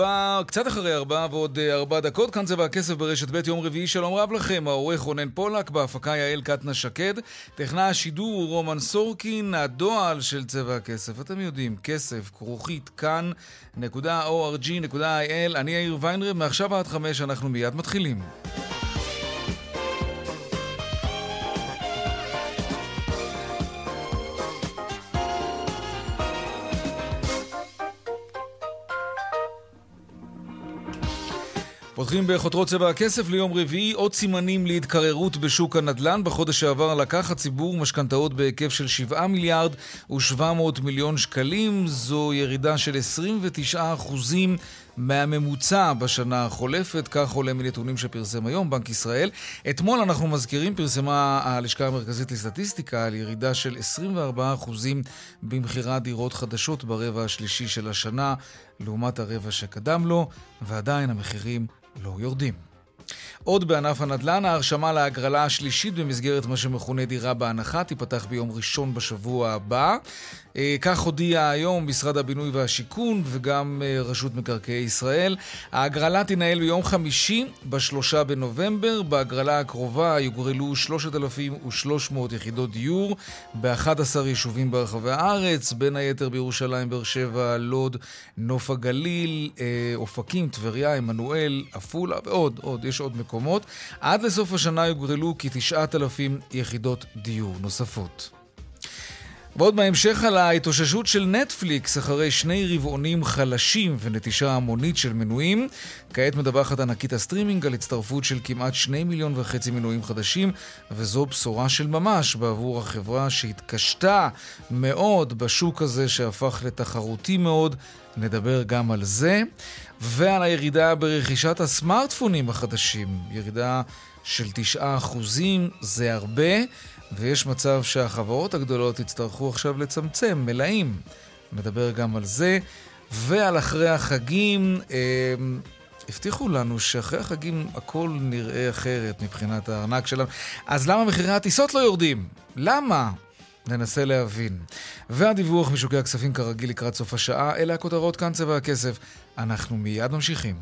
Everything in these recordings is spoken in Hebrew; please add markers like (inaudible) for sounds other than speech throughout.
ארבע, קצת אחרי ארבע ועוד אה, ארבע דקות, כאן צבע הכסף ברשת ב' יום רביעי, שלום רב לכם, העורך רונן פולק, בהפקה יעל קטנה שקד, טכנה השידור הוא רומן סורקין, הדועל של צבע הכסף, אתם יודעים, כסף, כרוכית, כאן.org.il, אני יאיר ויינרב, מעכשיו עד חמש אנחנו מיד מתחילים. פותחים בחותרות צבע הכסף ליום רביעי עוד סימנים להתקררות בשוק הנדל"ן. בחודש שעבר לקח הציבור משכנתאות בהיקף של 7 מיליארד ו-700 מיליון שקלים. זו ירידה של 29 אחוזים מהממוצע בשנה החולפת, כך עולה מנתונים שפרסם היום בנק ישראל. אתמול, אנחנו מזכירים, פרסמה הלשכה המרכזית לסטטיסטיקה על ירידה של 24% במכירת דירות חדשות ברבע השלישי של השנה, לעומת הרבע שקדם לו, ועדיין המחירים לא יורדים. עוד בענף הנדל"ן, ההרשמה להגרלה השלישית במסגרת מה שמכונה דירה בהנחה תיפתח ביום ראשון בשבוע הבא. אה, כך הודיע היום משרד הבינוי והשיכון וגם אה, רשות מקרקעי ישראל. ההגרלה תנהל ביום חמישי, בשלושה בנובמבר. בהגרלה הקרובה יוגרלו 3,300 יחידות דיור ב-11 יישובים ברחבי הארץ, בין היתר בירושלים, באר שבע, לוד, נוף הגליל, אה, אופקים, טבריה, עמנואל, עפולה ועוד, עוד, יש עוד מקומות. עד לסוף השנה יוגרלו כ-9,000 יחידות דיור נוספות. ועוד בהמשך על ההתאוששות של נטפליקס אחרי שני רבעונים חלשים ונטישה המונית של מנויים. כעת מדווחת ענקית הסטרימינג על הצטרפות של כמעט שני מיליון וחצי מנויים חדשים, וזו בשורה של ממש בעבור החברה שהתקשתה מאוד בשוק הזה שהפך לתחרותי מאוד. נדבר גם על זה, ועל הירידה ברכישת הסמארטפונים החדשים. ירידה של 9% זה הרבה. ויש מצב שהחברות הגדולות יצטרכו עכשיו לצמצם מלאים. נדבר גם על זה. ועל אחרי החגים, אה, הבטיחו לנו שאחרי החגים הכל נראה אחרת מבחינת הארנק שלנו. אז למה מחירי הטיסות לא יורדים? למה? ננסה להבין. והדיווח משוקי הכספים כרגיל לקראת סוף השעה, אלה הכותרות כאן צבע הכסף. אנחנו מיד ממשיכים.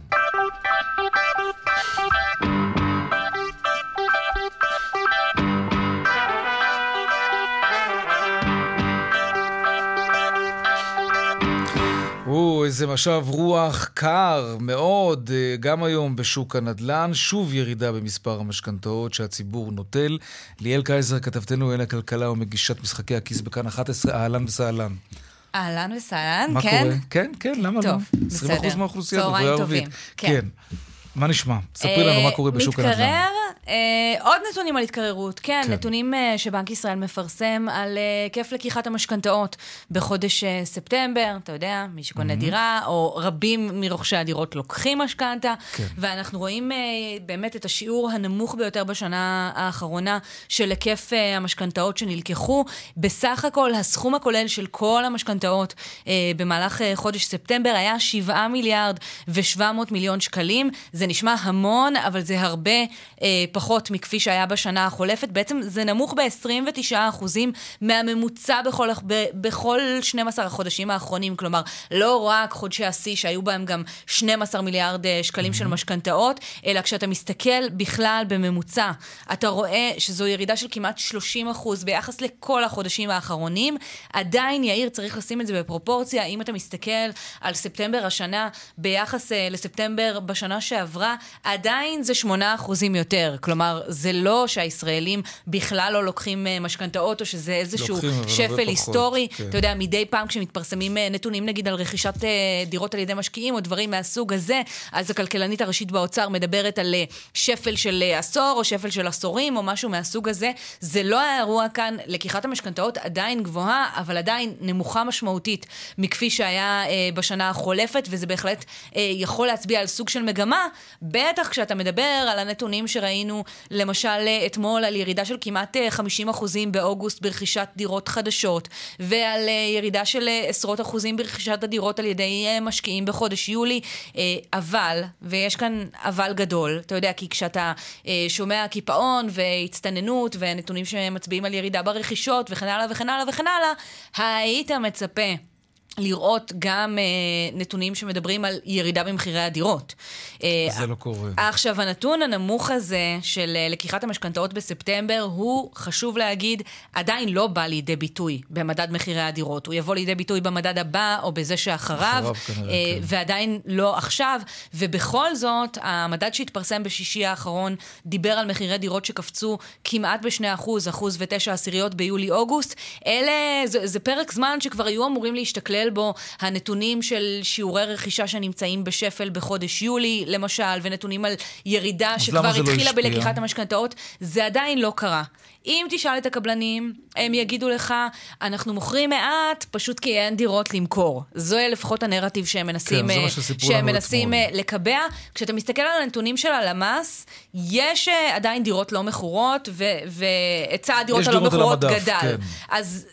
איזה משב רוח קר מאוד, אה, גם היום בשוק הנדל"ן. שוב ירידה במספר המשכנתאות שהציבור נוטל. ליאל קייזר, כתבתנו אל הכלכלה ומגישת משחקי הכיס בכאן 11, אהלן וסהלן. אהלן וסהלן, כן? מה קורה? כן, כן, למה טוב, לא? בסדר. 20% מהאוכלוסייה דוברי ערבית. כן. כן. מה נשמע? ספרי לנו מה קורה בשוק הנדל"ן. מתקרר, אה, עוד נתונים על התקררות. כן, כן. נתונים אה, שבנק ישראל מפרסם על אה, היקף לקיחת המשכנתאות בחודש אה, ספטמבר, אתה יודע, מי שקונה דירה, או רבים מרוכשי הדירות לוקחים משכנתה, כן. ואנחנו רואים אה, באמת את השיעור הנמוך ביותר בשנה האחרונה של היקף אה, המשכנתאות שנלקחו. בסך הכל, הסכום הכולל של כל המשכנתאות אה, במהלך אה, חודש ספטמבר היה 7 מיליארד ו-700 מיליון שקלים. זה נשמע המון, אבל זה הרבה אה, פחות מכפי שהיה בשנה החולפת. בעצם זה נמוך ב-29% מהממוצע בכל, ב, בכל 12 החודשים האחרונים. כלומר, לא רק חודשי השיא שהיו בהם גם 12 מיליארד אה, שקלים של משכנתאות, אלא כשאתה מסתכל בכלל בממוצע, אתה רואה שזו ירידה של כמעט 30% ביחס לכל החודשים האחרונים. עדיין, יאיר, צריך לשים את זה בפרופורציה. אם אתה מסתכל על ספטמבר השנה ביחס אה, לספטמבר בשנה שעברה, עדיין זה 8% יותר. כלומר, זה לא שהישראלים בכלל לא לוקחים משכנתאות, או שזה איזשהו שפל היסטורי. כן. אתה יודע, מדי פעם כשמתפרסמים נתונים נגיד על רכישת דירות על ידי משקיעים, או דברים מהסוג הזה, אז הכלכלנית הראשית באוצר מדברת על שפל של עשור, או שפל של עשורים, או משהו מהסוג הזה. זה לא האירוע כאן, לקיחת המשכנתאות עדיין גבוהה, אבל עדיין נמוכה משמעותית מכפי שהיה אה, בשנה החולפת, וזה בהחלט אה, יכול להצביע על סוג של מגמה, בטח כשאתה מדבר על הנתונים שראינו, למשל אה, אתמול, על ירידה של כמעט אה, 50% באוגוסט ברכישת דירות חדשות, ועל אה, ירידה של אה, עשרות אחוזים ברכישת הדירות על ידי אה, משקיעים בחודש יולי, אה, אבל, ויש כאן אבל גדול, אתה יודע, כי כשאתה אה, שומע קיפאון והצטננות ונתונים שמצביעים על ירידה ברכישות וכן הלאה וכן הלאה וכן הלאה, היית מצפה לראות גם אה, נתונים שמדברים על ירידה במחירי הדירות. אה, זה לא קורה. עכשיו, הנתון הנמוך הזה של אה, לקיחת המשכנתאות בספטמבר, הוא, חשוב להגיד, עדיין לא בא לידי ביטוי במדד מחירי הדירות. הוא יבוא לידי ביטוי במדד הבא או בזה שאחריו, אחריו כנראה, אה, כן. ועדיין לא עכשיו. ובכל זאת, המדד שהתפרסם בשישי האחרון דיבר על מחירי דירות שקפצו כמעט ב-2 אחוז, אחוז ותשע עשיריות ביולי-אוגוסט. אלה, זה, זה פרק זמן שכבר היו אמורים להשתכלל בו הנתונים של שיעורי רכישה שנמצאים בשפל בחודש יולי, למשל, ונתונים על ירידה שכבר זה לא התחילה השפיע? בלקיחת המשכנתאות. זה עדיין לא קרה. אם תשאל את הקבלנים, הם יגידו לך, אנחנו מוכרים מעט, פשוט כי אין דירות למכור. זו לפחות הנרטיב שהם מנסים, כן, זה אה, שהם מנסים אתמול. אה, לקבע. כשאתה מסתכל על הנתונים של הלמ"ס, יש אה, עדיין דירות לא מכורות, והיצע הדירות הלא מכורות גדל. כן. אז...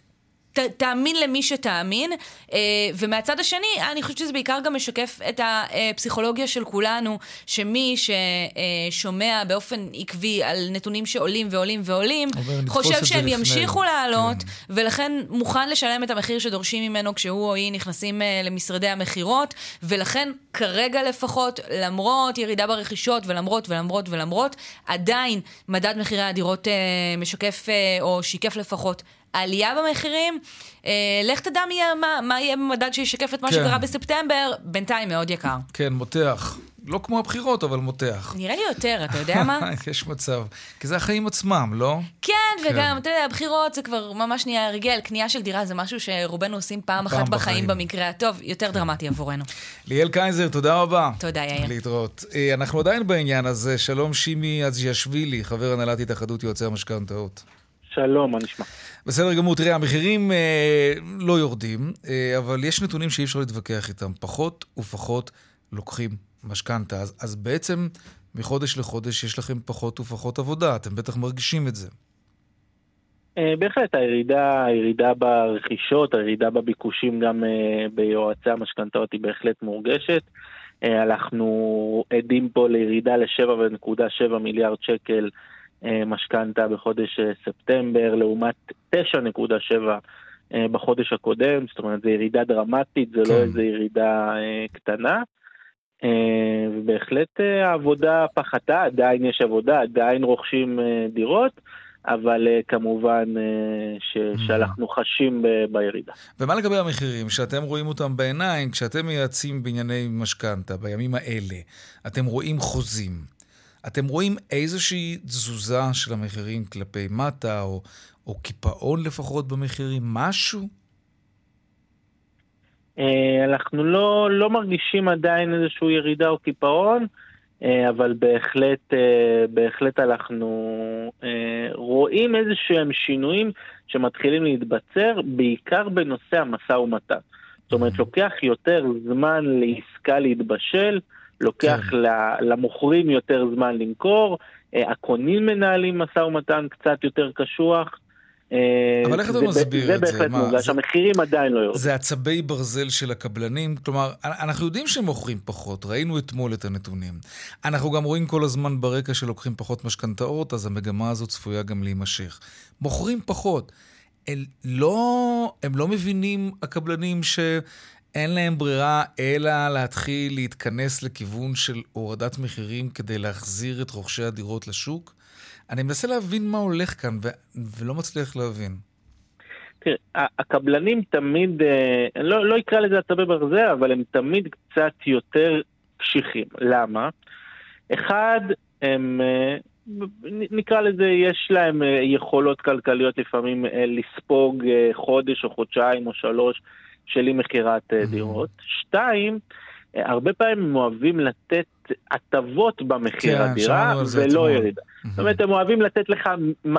ת, תאמין למי שתאמין, אה, ומהצד השני, אני חושבת שזה בעיקר גם משקף את הפסיכולוגיה של כולנו, שמי ששומע באופן עקבי על נתונים שעולים ועולים ועולים, חושב שהם. ימשיכו לעלות, כן. ולכן מוכן לשלם את המחיר שדורשים ממנו כשהוא או היא נכנסים אה, למשרדי המכירות, ולכן כרגע לפחות, למרות ירידה ברכישות, ולמרות ולמרות ולמרות, עדיין מדד מחירי הדירות אה, משקף, אה, או שיקף לפחות, עלייה במחירים. אה, לך תדע מי, יהיה- מה, מה יהיה במדד שישקף את מה כן. שקרה בספטמבר, בינתיים מאוד יקר. כן, מותח. לא כמו הבחירות, אבל מותח. נראה לי יותר, אתה יודע מה? (laughs) יש מצב. כי זה החיים עצמם, לא? כן, כן. וגם, אתה יודע, הבחירות זה כבר ממש נהיה הרגל. קנייה של דירה זה משהו שרובנו עושים פעם אחת פעם בחיים בחיים. במקרה הטוב, יותר דרמטי עבורנו. ליאל קייזר, תודה רבה. תודה, יאיר. להתראות. אה, אנחנו עדיין בעניין הזה. שלום שימי אזיאשווילי, חבר הנהלת התאחדות יועצי המשכנתאות. שלום, מה נשמע? בסדר גמור, תראה, המחירים אה, לא יורדים, אה, אבל יש נתונים שאי אפשר להתווכח איתם. פחות ופחות לוקחים משכנתה. אז, אז בעצם מחודש לחודש יש לכם פחות ופחות עבודה, אתם בטח מרגישים את זה. אה, בהחלט, הירידה, הירידה ברכישות, הירידה בביקושים גם אה, ביועצי המשכנתאות היא בהחלט מורגשת. אה, אנחנו עדים פה לירידה ל-7.7 מיליארד שקל משכנתה בחודש אה, ספטמבר, לעומת 9.7 אה, בחודש הקודם, זאת אומרת, זו ירידה דרמטית, זה כן. לא איזו ירידה אה, קטנה. אה, ובהחלט אה, העבודה פחתה, עדיין יש עבודה, עדיין רוכשים אה, דירות, אבל אה, כמובן אה, ש- שאנחנו חשים ב- בירידה. ומה לגבי המחירים, שאתם רואים אותם בעיניים, כשאתם מייעצים בענייני משכנתה, בימים האלה, אתם רואים חוזים. אתם רואים איזושהי תזוזה של המחירים כלפי מטה, או, או קיפאון לפחות במחירים, משהו? אה, אנחנו לא, לא מרגישים עדיין איזושהי ירידה או קיפאון, אה, אבל בהחלט, אה, בהחלט אנחנו רואים איזשהם שינויים שמתחילים להתבצר, בעיקר בנושא המשא ומתן. זאת אומרת, לוקח יותר זמן לעסקה להתבשל, לוקח כן. למוכרים יותר זמן למכור, אה, הקונים מנהלים משא ומתן קצת יותר קשוח. אה, אבל איך אתה זה- מסביר זה את זה? בהחלט מה, מורגש, זה- המחירים עדיין לא יורדים. זה עצבי ברזל של הקבלנים, כלומר, אנחנו יודעים שהם מוכרים פחות, ראינו אתמול את הנתונים. אנחנו גם רואים כל הזמן ברקע שלוקחים פחות משכנתאות, אז המגמה הזאת צפויה גם להימשך. מוכרים פחות. אל, לא, הם לא מבינים, הקבלנים, שאין להם ברירה אלא להתחיל להתכנס לכיוון של הורדת מחירים כדי להחזיר את רוכשי הדירות לשוק? אני מנסה להבין מה הולך כאן, ו- ולא מצליח להבין. תראה, הקבלנים תמיד, אה, לא, לא אקרא לזה עצבי ברזל, אבל הם תמיד קצת יותר קשיחים. למה? אחד, הם, אה, נקרא לזה, יש להם יכולות כלכליות לפעמים לספוג חודש או חודשיים או שלוש של אי מכירת דירות. שתיים, הרבה פעמים הם אוהבים לתת הטבות במחיר כן, הדירה ולא ירידה. זאת אומרת, הם אוהבים לתת לך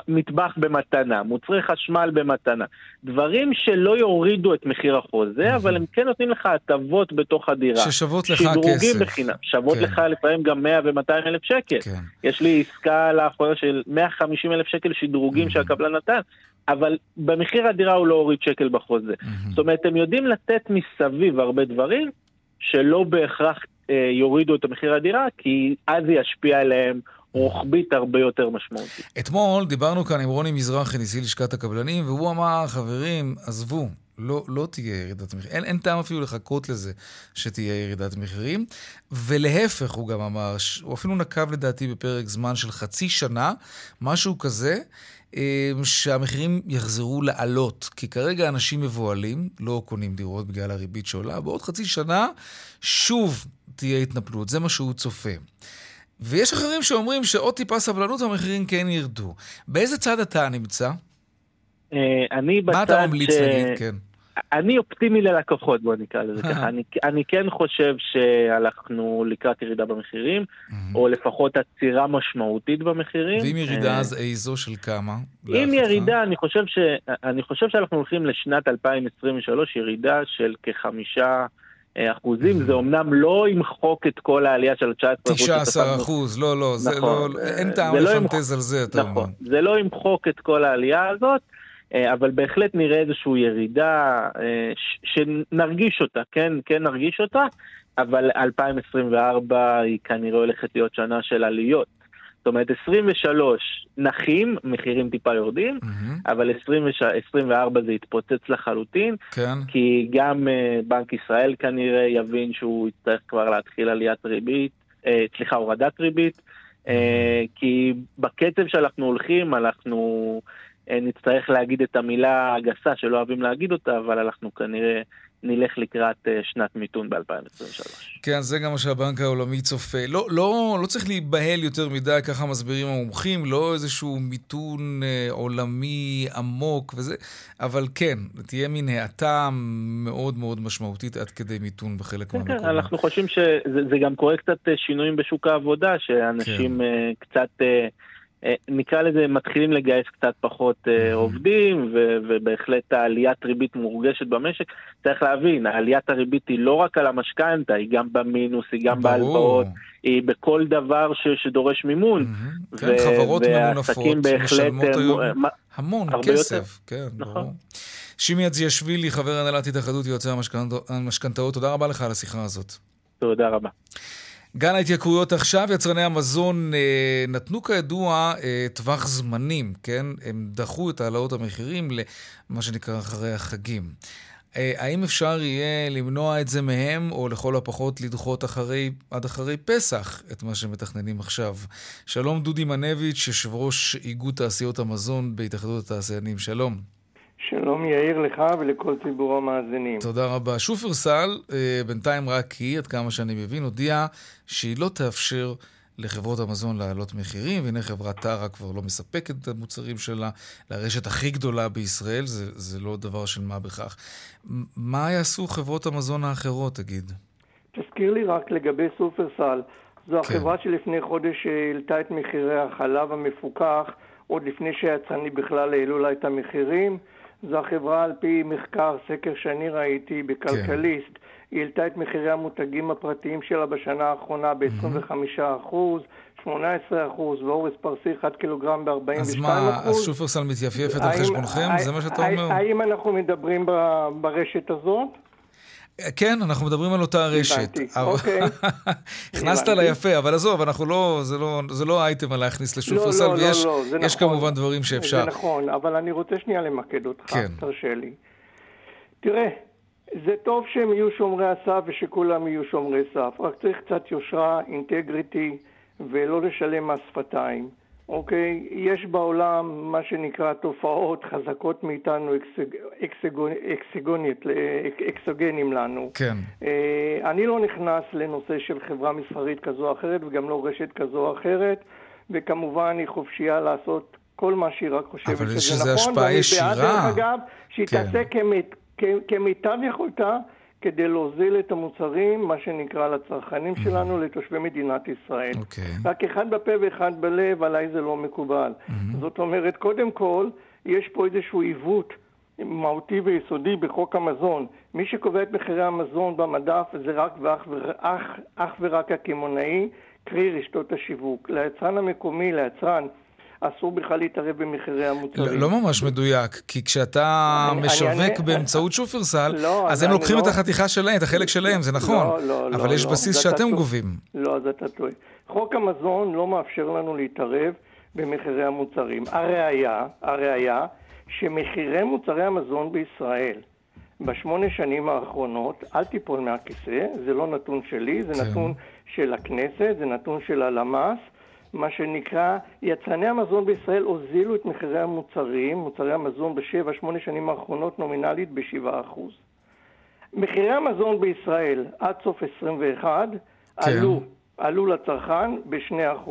מטבח במתנה, מוצרי חשמל במתנה. דברים שלא יורידו את מחיר החוזה, אבל הם כן נותנים לך הטבות בתוך הדירה. ששוות לך כסף. שדרוגים בחינם. שוות כן. לך לפעמים גם 100 ו-200 אלף שקל. כן. יש לי עסקה לאחרונה של 150 אלף שקל שדרוגים שהקבלן נתן. אבל במחיר הדירה הוא לא הוריד שקל בחוזה. Mm-hmm. זאת אומרת, הם יודעים לתת מסביב הרבה דברים שלא בהכרח אה, יורידו את המחיר הדירה, כי אז זה ישפיע עליהם רוחבית הרבה יותר משמעותית. אתמול דיברנו כאן עם רוני מזרחי, נשיא לשכת הקבלנים, והוא אמר, חברים, עזבו, לא, לא תהיה ירידת מחירים. אין, אין טעם אפילו לחכות לזה שתהיה ירידת מחירים. ולהפך, הוא גם אמר, הוא אפילו נקב לדעתי בפרק זמן של חצי שנה, משהו כזה, שהמחירים יחזרו לעלות, כי כרגע אנשים מבוהלים, לא קונים דירות בגלל הריבית שעולה, בעוד חצי שנה שוב תהיה התנפלות, זה מה שהוא צופה. ויש אחרים שאומרים שעוד טיפה סבלנות המחירים כן ירדו. באיזה צד אתה נמצא? אה, אני בצד ש... מה אתה ממליץ להגיד? כן. אני אופטימי ללקוחות, בוא נקרא לזה ככה. אני, אני כן חושב שהלכנו לקראת ירידה במחירים. או לפחות עצירה משמעותית במחירים. ואם ירידה אה, אז איזו של כמה? אם ירידה, אני חושב, ש, אני חושב שאנחנו הולכים לשנת 2023, ירידה של כחמישה... אה, אחוזים, זה אמנם לא ימחוק את כל העלייה של 19 19 אחוז, לא, לא, זה נכון, לא, אין טעם לא לפנטז על זה, אתה אומר. נכון, זה לא ימחוק את כל העלייה הזאת, אה, אבל בהחלט נראה איזושהי ירידה אה, שנרגיש אותה, כן, כן נרגיש אותה, אבל 2024 היא כנראה הולכת להיות שנה של עליות. זאת אומרת, 23 נחים, מחירים טיפה יורדים, mm-hmm. אבל 24 זה יתפוצץ לחלוטין, כן. כי גם uh, בנק ישראל כנראה יבין שהוא יצטרך כבר להתחיל עליית ריבית, uh, סליחה, הורדת ריבית, uh, כי בקצב שאנחנו הולכים, אנחנו... אה, נצטרך להגיד את המילה הגסה שלא אוהבים להגיד אותה, אבל אנחנו כנראה נלך לקראת אה, שנת מיתון ב-2023. כן, זה גם מה שהבנק העולמי צופה. לא, לא, לא צריך להיבהל יותר מדי, ככה מסבירים המומחים, לא איזשהו מיתון אה, עולמי עמוק וזה, אבל כן, תהיה מין האטה מאוד מאוד משמעותית עד כדי מיתון בחלק כן, מהמקומות. כן, אנחנו חושבים שזה גם קורה קצת שינויים בשוק העבודה, שאנשים כן. אה, קצת... אה, נקרא לזה, מתחילים לגייס קצת פחות uh, עובדים, ו- ובהחלט העליית ריבית מורגשת במשק. צריך להבין, העליית הריבית היא לא רק על המשכנתה, היא גם במינוס, היא גם בהלוואות, היא בכל דבר ש- שדורש מימון. כן, ו- חברות ממונפות שמשלמות אה, היום המון כסף. יותר. כן, נכון. ברור. שימי אדזיאשווילי, חבר הנהלת התאחדות יועצי המשכנתאות, תודה רבה לך על השיחה הזאת. תודה רבה. גל ההתייקרויות עכשיו, יצרני המזון אה, נתנו כידוע אה, טווח זמנים, כן? הם דחו את העלאות המחירים למה שנקרא אחרי החגים. אה, האם אפשר יהיה למנוע את זה מהם, או לכל הפחות לדחות אחרי, עד אחרי פסח את מה שמתכננים עכשיו? שלום דודי מנביץ', יושב ראש איגוד תעשיות המזון בהתאחדות התעשיינים. שלום. שלום יאיר לך ולכל ציבור המאזינים. תודה רבה. שופרסל, אה, בינתיים רק היא, עד כמה שאני מבין, הודיעה שהיא לא תאפשר לחברות המזון להעלות מחירים, והנה חברת טרה כבר לא מספקת את המוצרים שלה לרשת הכי גדולה בישראל, זה, זה לא דבר של מה בכך. מה יעשו חברות המזון האחרות, תגיד? תזכיר לי רק לגבי סופרסל. זו כן. החברה שלפני חודש העלתה את מחירי החלב המפוקח, עוד לפני שהיצרנים בכלל העלו לה את המחירים. זו החברה על פי מחקר, סקר שאני ראיתי בכלכליסט, כן. היא העלתה את מחירי המותגים הפרטיים שלה בשנה האחרונה ב-25 אחוז. 18 אחוז, ואורז פרסי 1 קילוגרם ב-42 אחוז. אז מה, אז שופרסל מתייפייפת על חשבונכם? זה מה שאתה אומר? האם אנחנו מדברים ברשת הזאת? כן, אנחנו מדברים על אותה רשת. אוקיי. (laughs) הכנסת לה יפה, אבל עזוב, אנחנו לא, זה לא, זה לא אייטם על להכניס לשופרסל, לא, לא, ויש לא, לא, נכון. כמובן דברים שאפשר. זה נכון, אבל אני רוצה שנייה למקד אותך, כן. תרשה לי. תראה, זה טוב שהם יהיו שומרי הסף ושכולם יהיו שומרי סף, רק צריך קצת יושרה, אינטגריטי, ולא לשלם מס שפתיים. אוקיי? יש בעולם מה שנקרא תופעות חזקות מאיתנו, אקסגונית, אקסוגנים לנו. כן. אה, אני לא נכנס לנושא של חברה מסחרית כזו או אחרת וגם לא רשת כזו או אחרת. וכמובן היא חופשייה לעשות כל מה שהיא רק חושבת אבל שזה יש לזה נכון. השפעה ואני ישירה. בעד, דרך אגב, שהיא כן. תעשה כמיטב יכולתה כדי להוזיל את המוצרים, מה שנקרא, לצרכנים שלנו, לתושבי מדינת ישראל. אוקיי. רק אחד בפה ואחד בלב, עליי זה לא מקובל. זאת אומרת, קודם כל, יש פה איזשהו עיוות מהותי ויסודי בחוק המזון. מי שקובע את מחירי המזון במדף זה רק ואך, אך, אך ורק הקמעונאי, קרי רשתות השיווק. ליצרן המקומי, ליצרן, אסור בכלל להתערב במחירי המוצרים. לא, לא ממש מדויק, כי כשאתה אני- משווק אני- באמצעות שופרסל, לא, אז הם אני לוקחים לא- את החתיכה שלהם, את החלק שלהם, זה נכון. לא, לא, לא, אבל יש לא, בסיס שאתם אתה גובים. לא, אז אתה טועה. חוק המזון לא מאפשר לנו להתערב במחירי המוצרים. הראיה, הראיה, שמחירי מוצרי המזון בישראל בשמונה שנים האחרונות, אל תיפול מהכיסא, זה לא נתון שלי, זה כן. נתון של הכנסת, זה נתון של הלמ"ס, מה שנקרא, יצרני המזון בישראל הוזילו את מחירי המוצרים, מוצרי המזון בשבע, שמונה שנים האחרונות נומינלית בשבעה אחוז. מחירי המזון בישראל עד סוף 21 כן. עלו, עלו לצרכן ב-2%.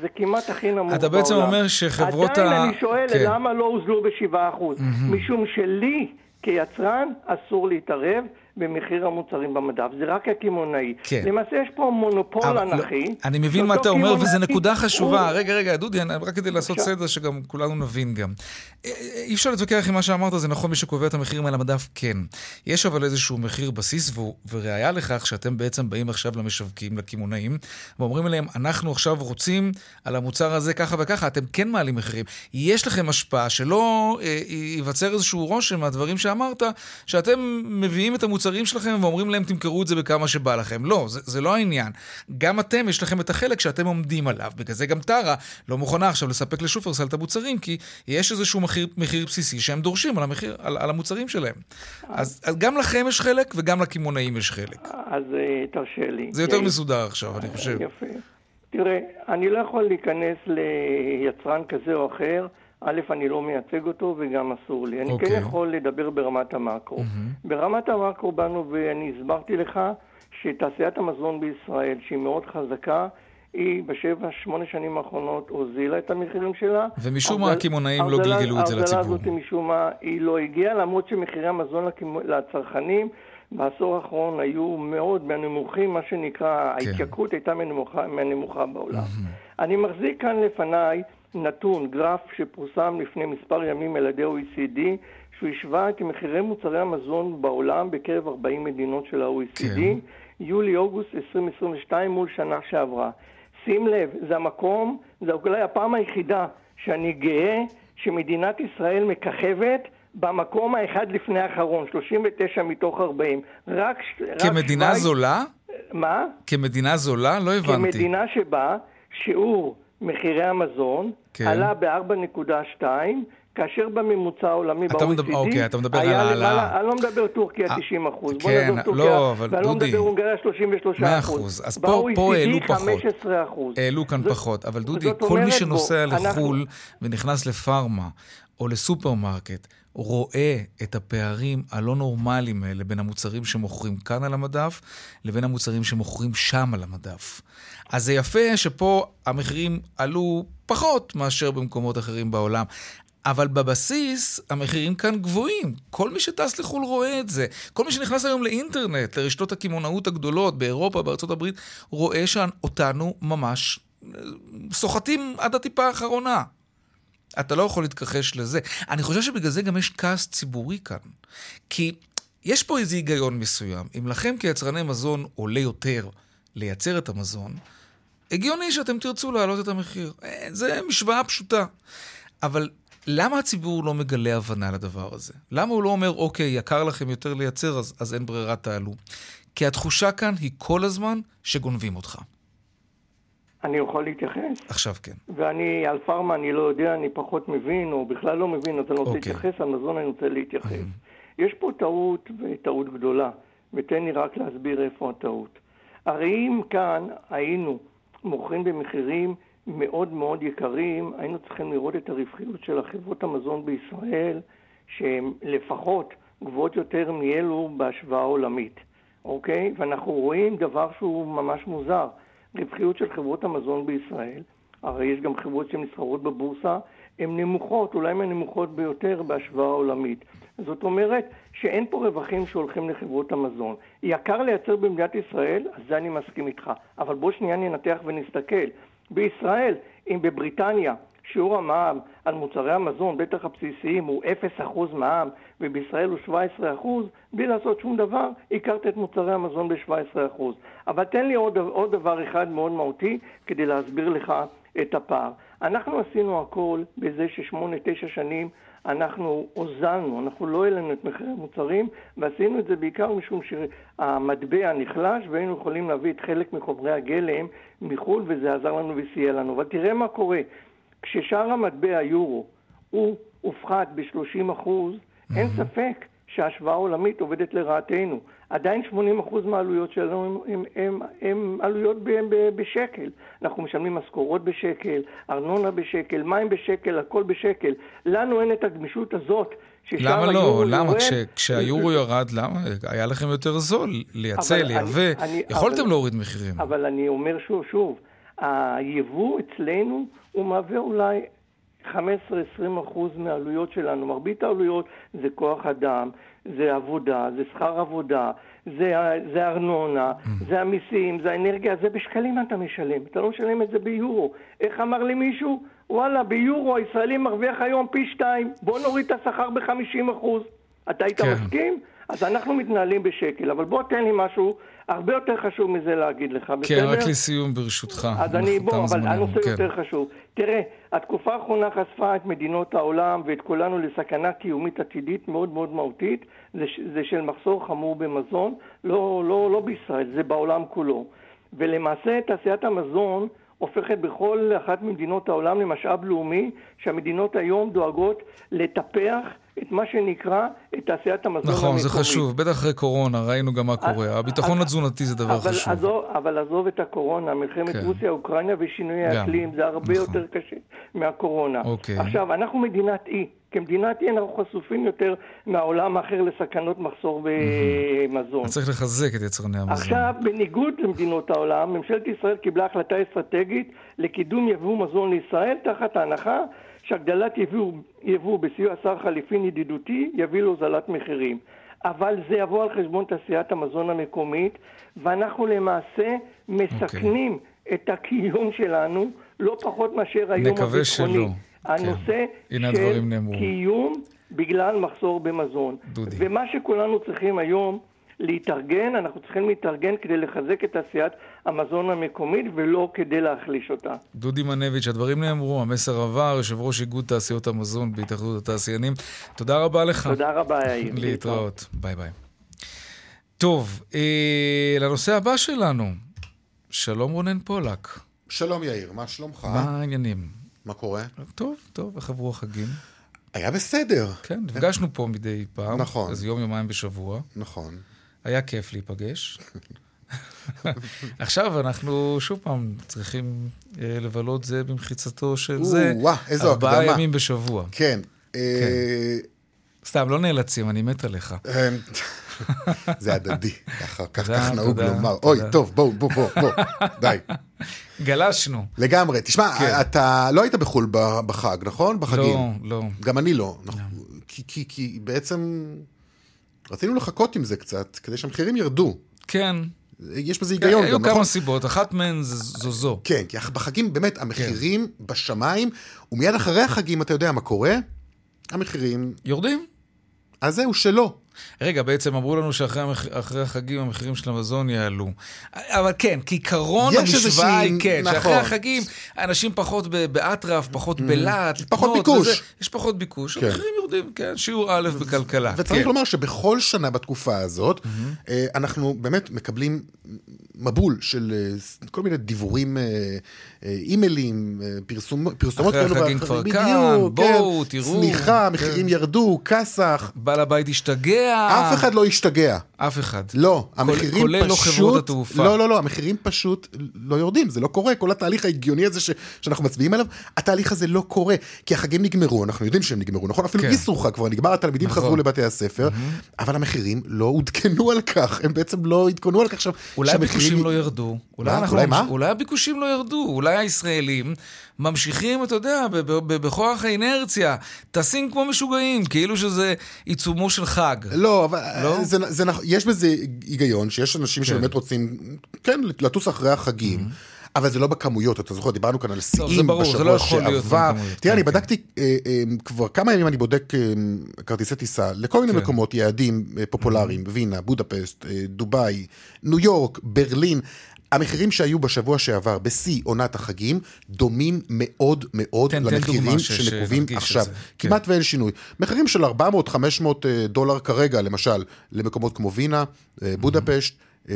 זה כמעט הכי נמוך בעולם. אתה בעצם אומר שחברות עדיין ה- אני שואל כן. למה לא הוזלו ב-7%. משום שלי, כיצרן, אסור להתערב במחיר המוצרים במדף. זה רק הקמעונאי. כן. למעשה יש פה מונופול לא, אנכי. אני מבין מה אתה אומר, וזו נקודה חשובה. הוא- רגע, רגע, דודי, אני- רק כדי לעשות בבקשה. סדר, שגם כולנו נבין גם. אה, אה, אי אפשר להתווכח עם מה שאמרת, זה נכון, מי שקובע את המחירים על המדף, כן. יש אבל איזשהו מחיר בסיס, והוא- וראיה לכך שאתם בעצם באים עכשיו למשווקים, לקמעונאים, ואומרים להם, אנחנו עכשיו רוצים על המוצר הזה ככה וככה, אתם כן מעלים מחירים. יש לכם השפעה, שלא אה, ייווצר איזשהו רושם מהדברים שאמרת, שאתם מביאים את המוצרים שלכם ואומרים להם, תמכרו את זה בכמה שבא לכם. לא, זה, זה לא העניין. גם אתם, יש לכם את החלק שאתם עומדים עליו. בגלל זה גם טרה לא מוכנה עכשיו לספק לשופרסל את המוצרים, כי יש איזשהו מחיר, מחיר בסיסי שהם דורשים על, המחיר, על, על המוצרים שלהם. אז, אז גם לכם יש חלק וגם לקמעונאים יש חלק. אז אה, תרשה לי. זה יותר כי- מסודר עכשיו, אני חושב. יפה. תראה, אני לא יכול להיכנס ליצרן כזה או אחר. א', אני לא מייצג אותו וגם אסור לי. אני אוקיי. כן יכול לדבר ברמת המקרו. ברמת המקרו באנו ואני הסברתי לך שתעשיית המזון בישראל, שהיא מאוד חזקה, היא בשבע, שמונה שנים האחרונות הוזילה את המחירים שלה. ומשום מה הקמעונאים לא גלגלו את זה ההוזלה לציבור. הזאת משום מה היא לא הגיעה, למרות שמחירי המזון לצרכנים בעשור האחרון היו מאוד מהנמוכים, מה שנקרא, כן. ההתייקרות הייתה מהנמוכה, מהנמוכה בעולם. אני מחזיק כאן לפניי נתון, גרף שפורסם לפני מספר ימים על ידי OECD, שהוא השווה את מחירי מוצרי המזון בעולם בקרב 40 מדינות של ה-OECD, כן. יולי-אוגוסט 2022 מול שנה שעברה. שים לב, זה המקום, זה אולי הפעם היחידה שאני גאה שמדינת ישראל מככבת במקום האחד לפני האחרון, 39 מתוך 40. רק, רק כמדינה שווייץ- זולה? מה? כמדינה זולה? לא הבנתי. כמדינה שבה שיעור מחירי המזון כן. עלה ב-4.2, כאשר בממוצע העולמי ב-OECD מדבר- אוקיי, אתה מדבר היה על העלאה. למעלה- אני לא מדבר טורקיה אה, 90 אחוז, בוא כן, נדבר טורקיה, לא, אבל ואני לא דודי, מדבר הונגריה 33 מאה אחוז. אחוז. אז פה- פה העלו פחות. 15 אחוז. העלו כאן זאת- פחות, אבל דודי, כל מי שנוסע אנחנו- לחו"ל ונכנס לפארמה או לסופרמרקט, רואה את הפערים הלא נורמליים האלה בין המוצרים שמוכרים כאן על המדף לבין המוצרים שמוכרים שם על המדף. אז זה יפה שפה המחירים עלו פחות מאשר במקומות אחרים בעולם. אבל בבסיס המחירים כאן גבוהים. כל מי שטס לחו"ל רואה את זה. כל מי שנכנס היום לאינטרנט, לרשתות הקמעונאות הגדולות באירופה, בארצות הברית, רואה שאותנו ממש אה, סוחטים עד הטיפה האחרונה. אתה לא יכול להתכחש לזה. אני חושב שבגלל זה גם יש כעס ציבורי כאן. כי יש פה איזה היגיון מסוים. אם לכם כיצרני מזון עולה יותר לייצר את המזון, הגיוני שאתם תרצו להעלות את המחיר. אה, זה משוואה פשוטה. אבל למה הציבור לא מגלה הבנה לדבר הזה? למה הוא לא אומר, אוקיי, יקר לכם יותר לייצר, אז, אז אין ברירה, תעלו? כי התחושה כאן היא כל הזמן שגונבים אותך. אני יכול להתייחס? עכשיו כן. ואני, על פארמה אני לא יודע, אני פחות מבין, או בכלל לא מבין, אז אני רוצה אוקיי. להתייחס, על מזון אני רוצה להתייחס. יש פה טעות, וטעות גדולה, ותן לי רק להסביר איפה הטעות. הרי אם כאן היינו מוכרים במחירים מאוד מאוד יקרים, היינו צריכים לראות את הרווחיות של החברות המזון בישראל, שהן לפחות גבוהות יותר מאלו בהשוואה עולמית, אוקיי? ואנחנו רואים דבר שהוא ממש מוזר. רווחיות של חברות המזון בישראל הרי יש גם חברות שנסחרות בבורסה, הן נמוכות, אולי מהנמוכות ביותר בהשוואה עולמית. זאת אומרת שאין פה רווחים שהולכים לחברות המזון. יקר לייצר במדינת ישראל, אז זה אני מסכים איתך. אבל בוא שנייה ננתח ונסתכל. בישראל, אם בבריטניה שיעור המע"מ על מוצרי המזון, בטח הבסיסיים, הוא 0% מע"מ, ובישראל הוא 17%, בלי לעשות שום דבר, הכרת את מוצרי המזון ב-17%. אבל תן לי עוד, עוד דבר אחד מאוד מהותי כדי להסביר לך את הפער. אנחנו עשינו הכל בזה ששמונה, תשע שנים אנחנו הוזלנו, אנחנו לא העלינו את מחירי המוצרים, ועשינו את זה בעיקר משום שהמטבע נחלש והיינו יכולים להביא את חלק מחומרי הגלם מחו"ל וזה עזר לנו וסייע לנו. אבל תראה מה קורה, כששאר המטבע יורו הוא הופחת ב-30 אחוז, אין ספק שההשוואה העולמית עובדת לרעתנו. עדיין 80% מהעלויות שלנו הן עלויות ב, ב, בשקל. אנחנו משלמים משכורות בשקל, ארנונה בשקל, מים בשקל, הכל בשקל. לנו אין את הגמישות הזאת. למה לא? למה? יורד... כש, כשהיורו ירד, למה? היה לכם יותר זול לייצא, לייבא. יכולתם אבל, להוריד מחירים. אבל אני אומר שוב, שוב, היבוא אצלנו הוא מהווה אולי 15-20 אחוז מהעלויות שלנו. מרבית העלויות זה כוח אדם, זה עבודה, זה שכר עבודה, זה, זה ארנונה. זה המיסים, זה האנרגיה, זה בשקלים אתה משלם, אתה לא משלם את זה ביורו. איך אמר לי מישהו? וואלה, ביורו הישראלי מרוויח היום פי שתיים, בוא נוריד את השכר ב-50 אחוז. אתה היית כן. מסכים? אז אנחנו מתנהלים בשקל, אבל בוא תן לי משהו הרבה יותר חשוב מזה להגיד לך, כן, בסדר? כן, רק לסיום ברשותך. אז אני, בוא, אבל הנושא כן. יותר חשוב. תראה, התקופה האחרונה חשפה את מדינות העולם ואת כולנו לסכנה קיומית עתידית מאוד מאוד מהותית, זה, של מחסור חמור במזון, לא, לא, לא בישראל, זה בעולם כולו. ולמעשה תעשיית המזון הופכת בכל אחת ממדינות העולם למשאב לאומי שהמדינות היום דואגות לטפח את מה שנקרא את תעשיית המזון המקומית. נכון, זה חשוב. בטח אחרי קורונה, ראינו גם מה קורה. הביטחון התזונתי זה דבר אבל חשוב. עזוב, אבל עזוב את הקורונה, מלחמת כן. רוסיה-אוקראינה ושינוי האקלים, זה הרבה נכון. יותר קשה מהקורונה. אוקיי. עכשיו, אנחנו מדינת אי. כמדינת אי אנחנו חשופים יותר מהעולם האחר לסכנות מחסור במזון. צריך לחזק את יצרני המזון. עכשיו, בניגוד למדינות העולם, ממשלת ישראל קיבלה החלטה אסטרטגית לקידום יבוא מזון לישראל, תחת ההנחה שהגדלת יבוא, יבוא בסיוע שר חליפין ידידותי יביא להוזלת מחירים. אבל זה יבוא על חשבון תעשיית המזון המקומית, ואנחנו למעשה מסכנים okay. אוקיי. את הקיום שלנו לא פחות מאשר היום הביטחוני. נקווה שלא. הנושא כן. של קיום בגלל מחסור במזון. דודי. ומה שכולנו צריכים היום להתארגן, אנחנו צריכים להתארגן כדי לחזק את תעשיית המזון המקומית ולא כדי להחליש אותה. דודי מנביץ', הדברים נאמרו, המסר עבר, יושב ראש איגוד תעשיות המזון בהתאחדות התעשיינים. תודה רבה לך. תודה רבה, יאיר. להתראות. ביי ביי. טוב, אה, לנושא הבא שלנו, שלום רונן פולק. שלום יאיר, מה שלומך? מה העניינים? מה קורה? טוב, טוב, איך עברו החגים? היה בסדר. כן, נפגשנו פה מדי פעם. נכון. אז יום, יומיים בשבוע. נכון. היה כיף להיפגש. (laughs) (laughs) עכשיו אנחנו שוב פעם צריכים אה, לבלות זה במחיצתו של זה. וואו, איזו הקדמה. ארבעה ימים בשבוע. כן. כן. אה, סתם, לא נאלצים, אני מת עליך. אה, (laughs) זה הדדי, כך נהוג לומר. אוי, טוב, בואו, בואו, בואו, (laughs) די. גלשנו. לגמרי. תשמע, כן. אתה לא היית בחו"ל בחג, נכון? בחגים. לא, לא. גם אני לא. לא. כי בעצם רצינו לחכות עם זה קצת, כדי שהמחירים ירדו. כן. יש בזה היגיון גם, נכון? היו כמה סיבות, אחת מהן זו זו. כן, כי בחגים באמת המחירים כן. בשמיים, ומיד אחרי החגים אתה יודע מה קורה? המחירים... יורדים. אז זהו, שלא. רגע, בעצם אמרו לנו שאחרי החגים המחירים של המזון יעלו. אבל כן, כעיקרון המשוואה היא כן, נכון. שאחרי החגים אנשים פחות באטרף, פחות mm. בלהט. פחות ביקוש. וזה, יש פחות ביקוש, כן. המחירים יורדים, כן, שיעור א' בכלכלה. וצריך כן. לומר שבכל שנה בתקופה הזאת, mm-hmm. אנחנו באמת מקבלים מבול של אה, כל מיני דיבורים, אה, אימיילים, פרסומות. אחרי החגים כבר כאן, בואו, כן. תראו. צמיחה, מחירים כן. ירדו, כסח. בעל הבית השתגע. אף אחד לא השתגע. אף אחד. לא, המחירים פשוט... כולל לא חברות התעופה. לא, לא, לא, המחירים פשוט לא יורדים, זה לא קורה. כל התהליך ההגיוני הזה ש... שאנחנו מצביעים עליו, התהליך הזה לא קורה. כי החגים נגמרו, אנחנו יודעים שהם נגמרו, נכון? אפילו כן. איסורך כבר נגמר, התלמידים נכון. חזרו לבתי הספר, mm-hmm. אבל המחירים לא עודכנו על כך, הם בעצם לא עדכנו על כך. עכשיו, אולי הביקושים לא ירדו. אולי, מה? אנחנו, אולי מה? אולי הביקושים לא ירדו. אולי הישראלים ממשיכים, אתה יודע, בכוח האינרציה, טסים כמו משוגעים, כאילו שזה עיצומו של חג. לא, אבל לא? זה, זה, נכ- יש בזה היגיון שיש אנשים כן. שבאמת רוצים, כן, לטוס אחרי החגים. אבל זה לא בכמויות, אתה זוכר, דיברנו כאן על זה שיאים זה בשבוע לא שעבר. תראה, כן, אני כן. בדקתי, אה, אה, כבר כמה ימים אני בודק אה, כרטיסי טיסה לכל מיני כן. מקומות, יעדים אה, פופולריים, וינה, בודפסט, אה, דובאי, ניו יורק, ברלין. המחירים שהיו בשבוע שעבר בשיא עונת החגים דומים מאוד מאוד תן- למחירים שנקובים עכשיו. כן. כמעט ואין שינוי. מחירים של 400-500 אה, דולר כרגע, למשל, למקומות כמו וינה, אה, בודפשט, אה,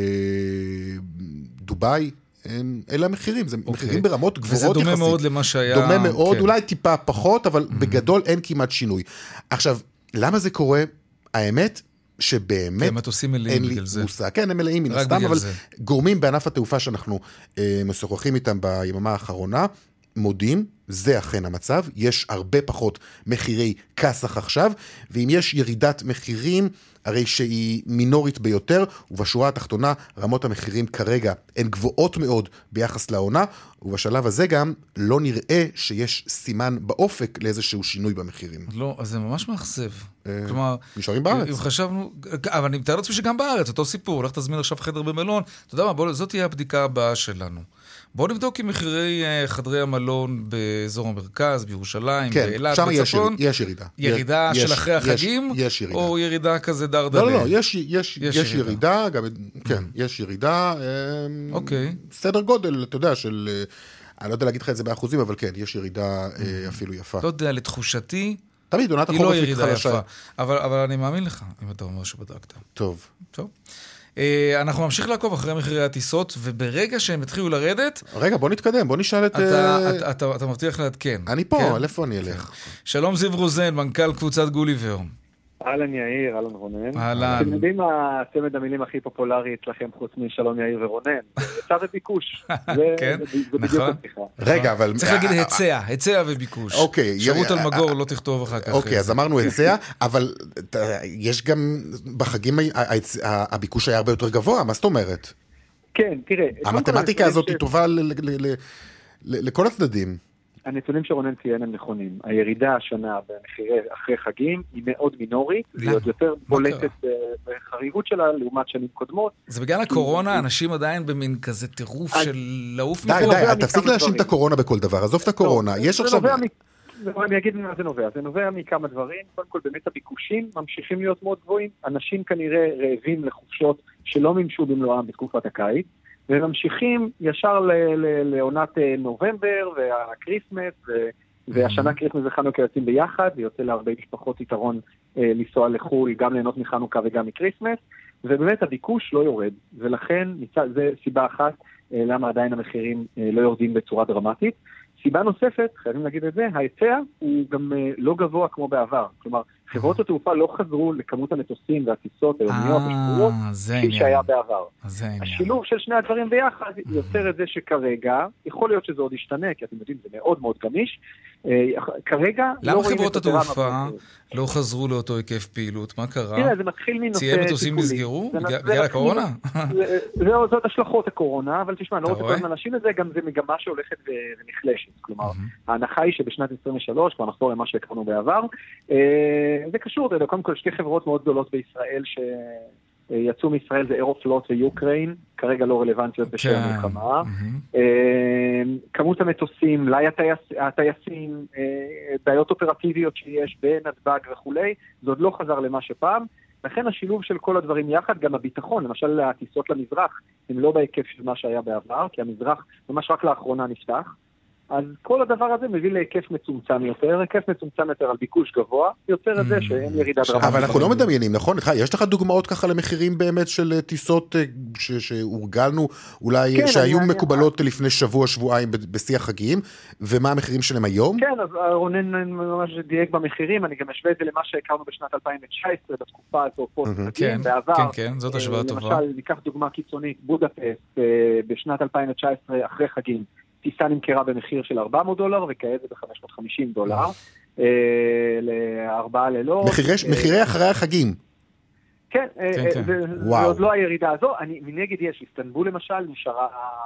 דובאי. אלה המחירים, זה מחירים ברמות גבוהות וזה יחסית. דומה מאוד למה שהיה... דומה מאוד, כן. אולי טיפה פחות, אבל בגדול אין כמעט שינוי. עכשיו, למה זה קורה? האמת, שבאמת כן, מטוסים מלאים אין לי בגלל זה. מושג. כן, הם מלאים מן הסתם, אבל זה. גורמים בענף התעופה שאנחנו אה, משוחחים איתם ביממה האחרונה, מודים, זה אכן המצב, יש הרבה פחות מחירי כסח עכשיו, ואם יש ירידת מחירים, הרי שהיא מינורית ביותר, ובשורה התחתונה רמות המחירים כרגע הן גבוהות מאוד ביחס לעונה, ובשלב הזה גם לא נראה שיש סימן באופק לאיזשהו שינוי במחירים. לא, אז זה ממש מאכזב. אה, כלומר, נשארים בארץ. אם חשבנו, אבל אני מתאר לעצמי שגם בארץ, אותו סיפור, לך תזמין עכשיו חדר במלון, אתה יודע מה, בוא, זאת תהיה הבדיקה הבאה שלנו. בואו נבדוק אם מחירי אה, חדרי המלון באזור המרכז, בירושלים, כן, באילת, בצפון, ירידה, יש ירידה. ירידה יש, של אחרי יש, החגים, יש ירידה. או ירידה כזה דרדלה? לא, לא, לא, יש, יש, יש יש, יש ירידה. ירידה, גם, כן, יש ירידה. אמ, אוקיי. סדר גודל, אתה יודע, של... אה, אני לא יודע להגיד לך את זה באחוזים, אבל כן, יש ירידה אה, אפילו יפה. לא יודע, לתחושתי, תמיד עונת היא לא החורף היא ירידה חלשה. יפה. אבל, אבל אני מאמין לך, אם אתה אומר שבדקת. טוב. טוב. אה, אנחנו נמשיך לעקוב אחרי מחירי הטיסות, וברגע שהם יתחילו לרדת, רגע, בוא נתקדם, בוא נשאל את... אתה, אה, אתה, אתה, אתה מבטיח לעדכן. אני פה, כן? איפה אני אלך? שלום זיו רוזן, מנכ"ל קבוצת גוליבר. אהלן יאיר, אהלן רונן. אהלן. אתם יודעים מה צמד המילים הכי פופולרי אצלכם חוץ משלום יאיר ורונן? היצע וביקוש. (laughs) כן, נכון. רגע, אבל... צריך להגיד אה, היצע, היצע וביקוש. אוקיי, שירות על מגור, לא תכתוב אחר כך. אוקיי, אה, אז אמרנו היצע, אבל יש גם... בחגים הביקוש היה הרבה יותר גבוה, מה זאת אומרת? כן, תראה. המתמטיקה הזאת היא טובה לכל הצדדים. הנתונים שרונן ציין הם נכונים. הירידה השנה במחירי אחרי חגים היא מאוד מינורית, והיא? עוד יותר בולטת? ב- בחריגות שלה לעומת שנים קודמות. זה בגלל הקורונה, אנשים עדיין במין כזה טירוף של לעוף די, מפה. די, נובע תפסיק להאשים את. הקורונה בכל דבר, עזוב את הקורונה. לא, יש זה עכשיו... זה- אני אגיד ממה זה נובע. זה נובע מכמה דברים. קודם כל, באמת הביקושים ממשיכים להיות מאוד גבוהים. אנשים כנראה רעבים לחופשות שלא מימשו במלואם בתקופת הקיץ, וממשיכים ישר לעונת אה, נובמבר והקריסמס, והשנה קריסמס וחנוכה יוצאים ביחד, ויוצא להרבה משפחות יתרון אה, לנסוע לחו"ל, גם ליהנות מחנוכה וגם מקריסמס, ובאמת הביקוש לא יורד, ולכן זה סיבה אחת אה, למה עדיין המחירים לא יורדים בצורה דרמטית. סיבה נוספת, חייבים להגיד את זה, ההיצע הוא גם אה, לא גבוה כמו בעבר. כלומר, חברות התעופה לא חזרו לכמות המטוסים והטיסות היומיות אה, זה כפי העניין. שהיה בעבר. השילוב של שני הדברים ביחד יוצר את זה שכרגע, יכול להיות שזה עוד ישתנה, כי אתם יודעים, זה מאוד מאוד גמיש. אה, כרגע לא למה רואים חברות את הדרמה התעופה הזאת. לא חזרו לאותו היקף פעילות? מה קרה? תראה, זה מתחיל מנושא ציי מטוסים טיפולי. נסגרו? בגלל- הקורונה? זה- זהו, זאת השלכות הקורונה, אבל תשמע, לא רוצה כל? הזמן להאשים את זה, גם זה מגמה שהולכת ונחלשת. כלומר, ההנחה היא שבשנת 23, כבר נחזור למה שהכרנו בעבר, אה, זה קשור, קודם כל שתי חברות מאוד גדולות בישראל שיצאו מישראל זה אירופלוט ויוקריין, כרגע לא רלוונטיות בשל כן. המלחמה. אה, כמות המטוסים, מלאי הטייס, הטייסים, אה, בעיות אופרטיביות שיש בנתב"ג וכולי, זה עוד לא חזר למה שפעם. לכן השילוב של כל הדברים יחד, גם הביטחון, למשל הטיסות למזרח, הם לא בהיקף של מה שהיה בעבר, כי המזרח ממש רק לאחרונה נפתח. אז כל הדבר הזה מביא להיקף מצומצם יותר, היקף מצומצם יותר על ביקוש גבוה, יוצר את זה שאין ירידה דרמטית. אבל אנחנו לא מדמיינים, נכון? יש לך דוגמאות ככה למחירים באמת של אה, טיסות אה, ש- שהורגלנו, אולי כן, שהיו מקובלות לפני שבוע, שבועיים ב- בשיא החגים, ומה המחירים שלהם היום? כן, אז רונן ממש דייק במחירים, אני גם אשווה את זה למה שהכרנו בשנת 2019, בתקופה הזו פוסט מהמם. כן, בעבר. כן, כן, זאת השוואה אה, טובה. למשל, ניקח דוגמה קיצונית, בודפסט אה, בשנת 2019, אחרי חגים, טיסה נמכרה במחיר של 400 דולר, וכעת זה ב-550 דולר. אה, לארבעה לילות. מחירי- אה, מחירי אחרי החגים. כן, אה, כן, אה, כן. זה. עוד לא הירידה הזו. אני, מנגד יש, איסטנבול למשל נשארה אה,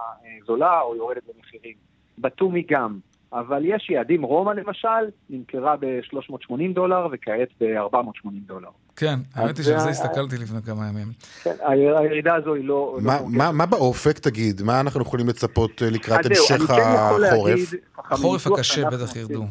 זולה או יורדת במחירים. בתומי גם. אבל יש יעדים, רומא למשל, נמכרה ב-380 דולר וכעת ב-480 דולר. כן, האמת היא שעל זה הסתכלתי לפני כמה ימים. כן, הירידה הזו היא לא... לא מה- באופק, תגיד? מה אנחנו יכולים לצפות אה, לקראת המשך כן החורף? החורף הקשה שאנחנו בטח עושים- ירדו.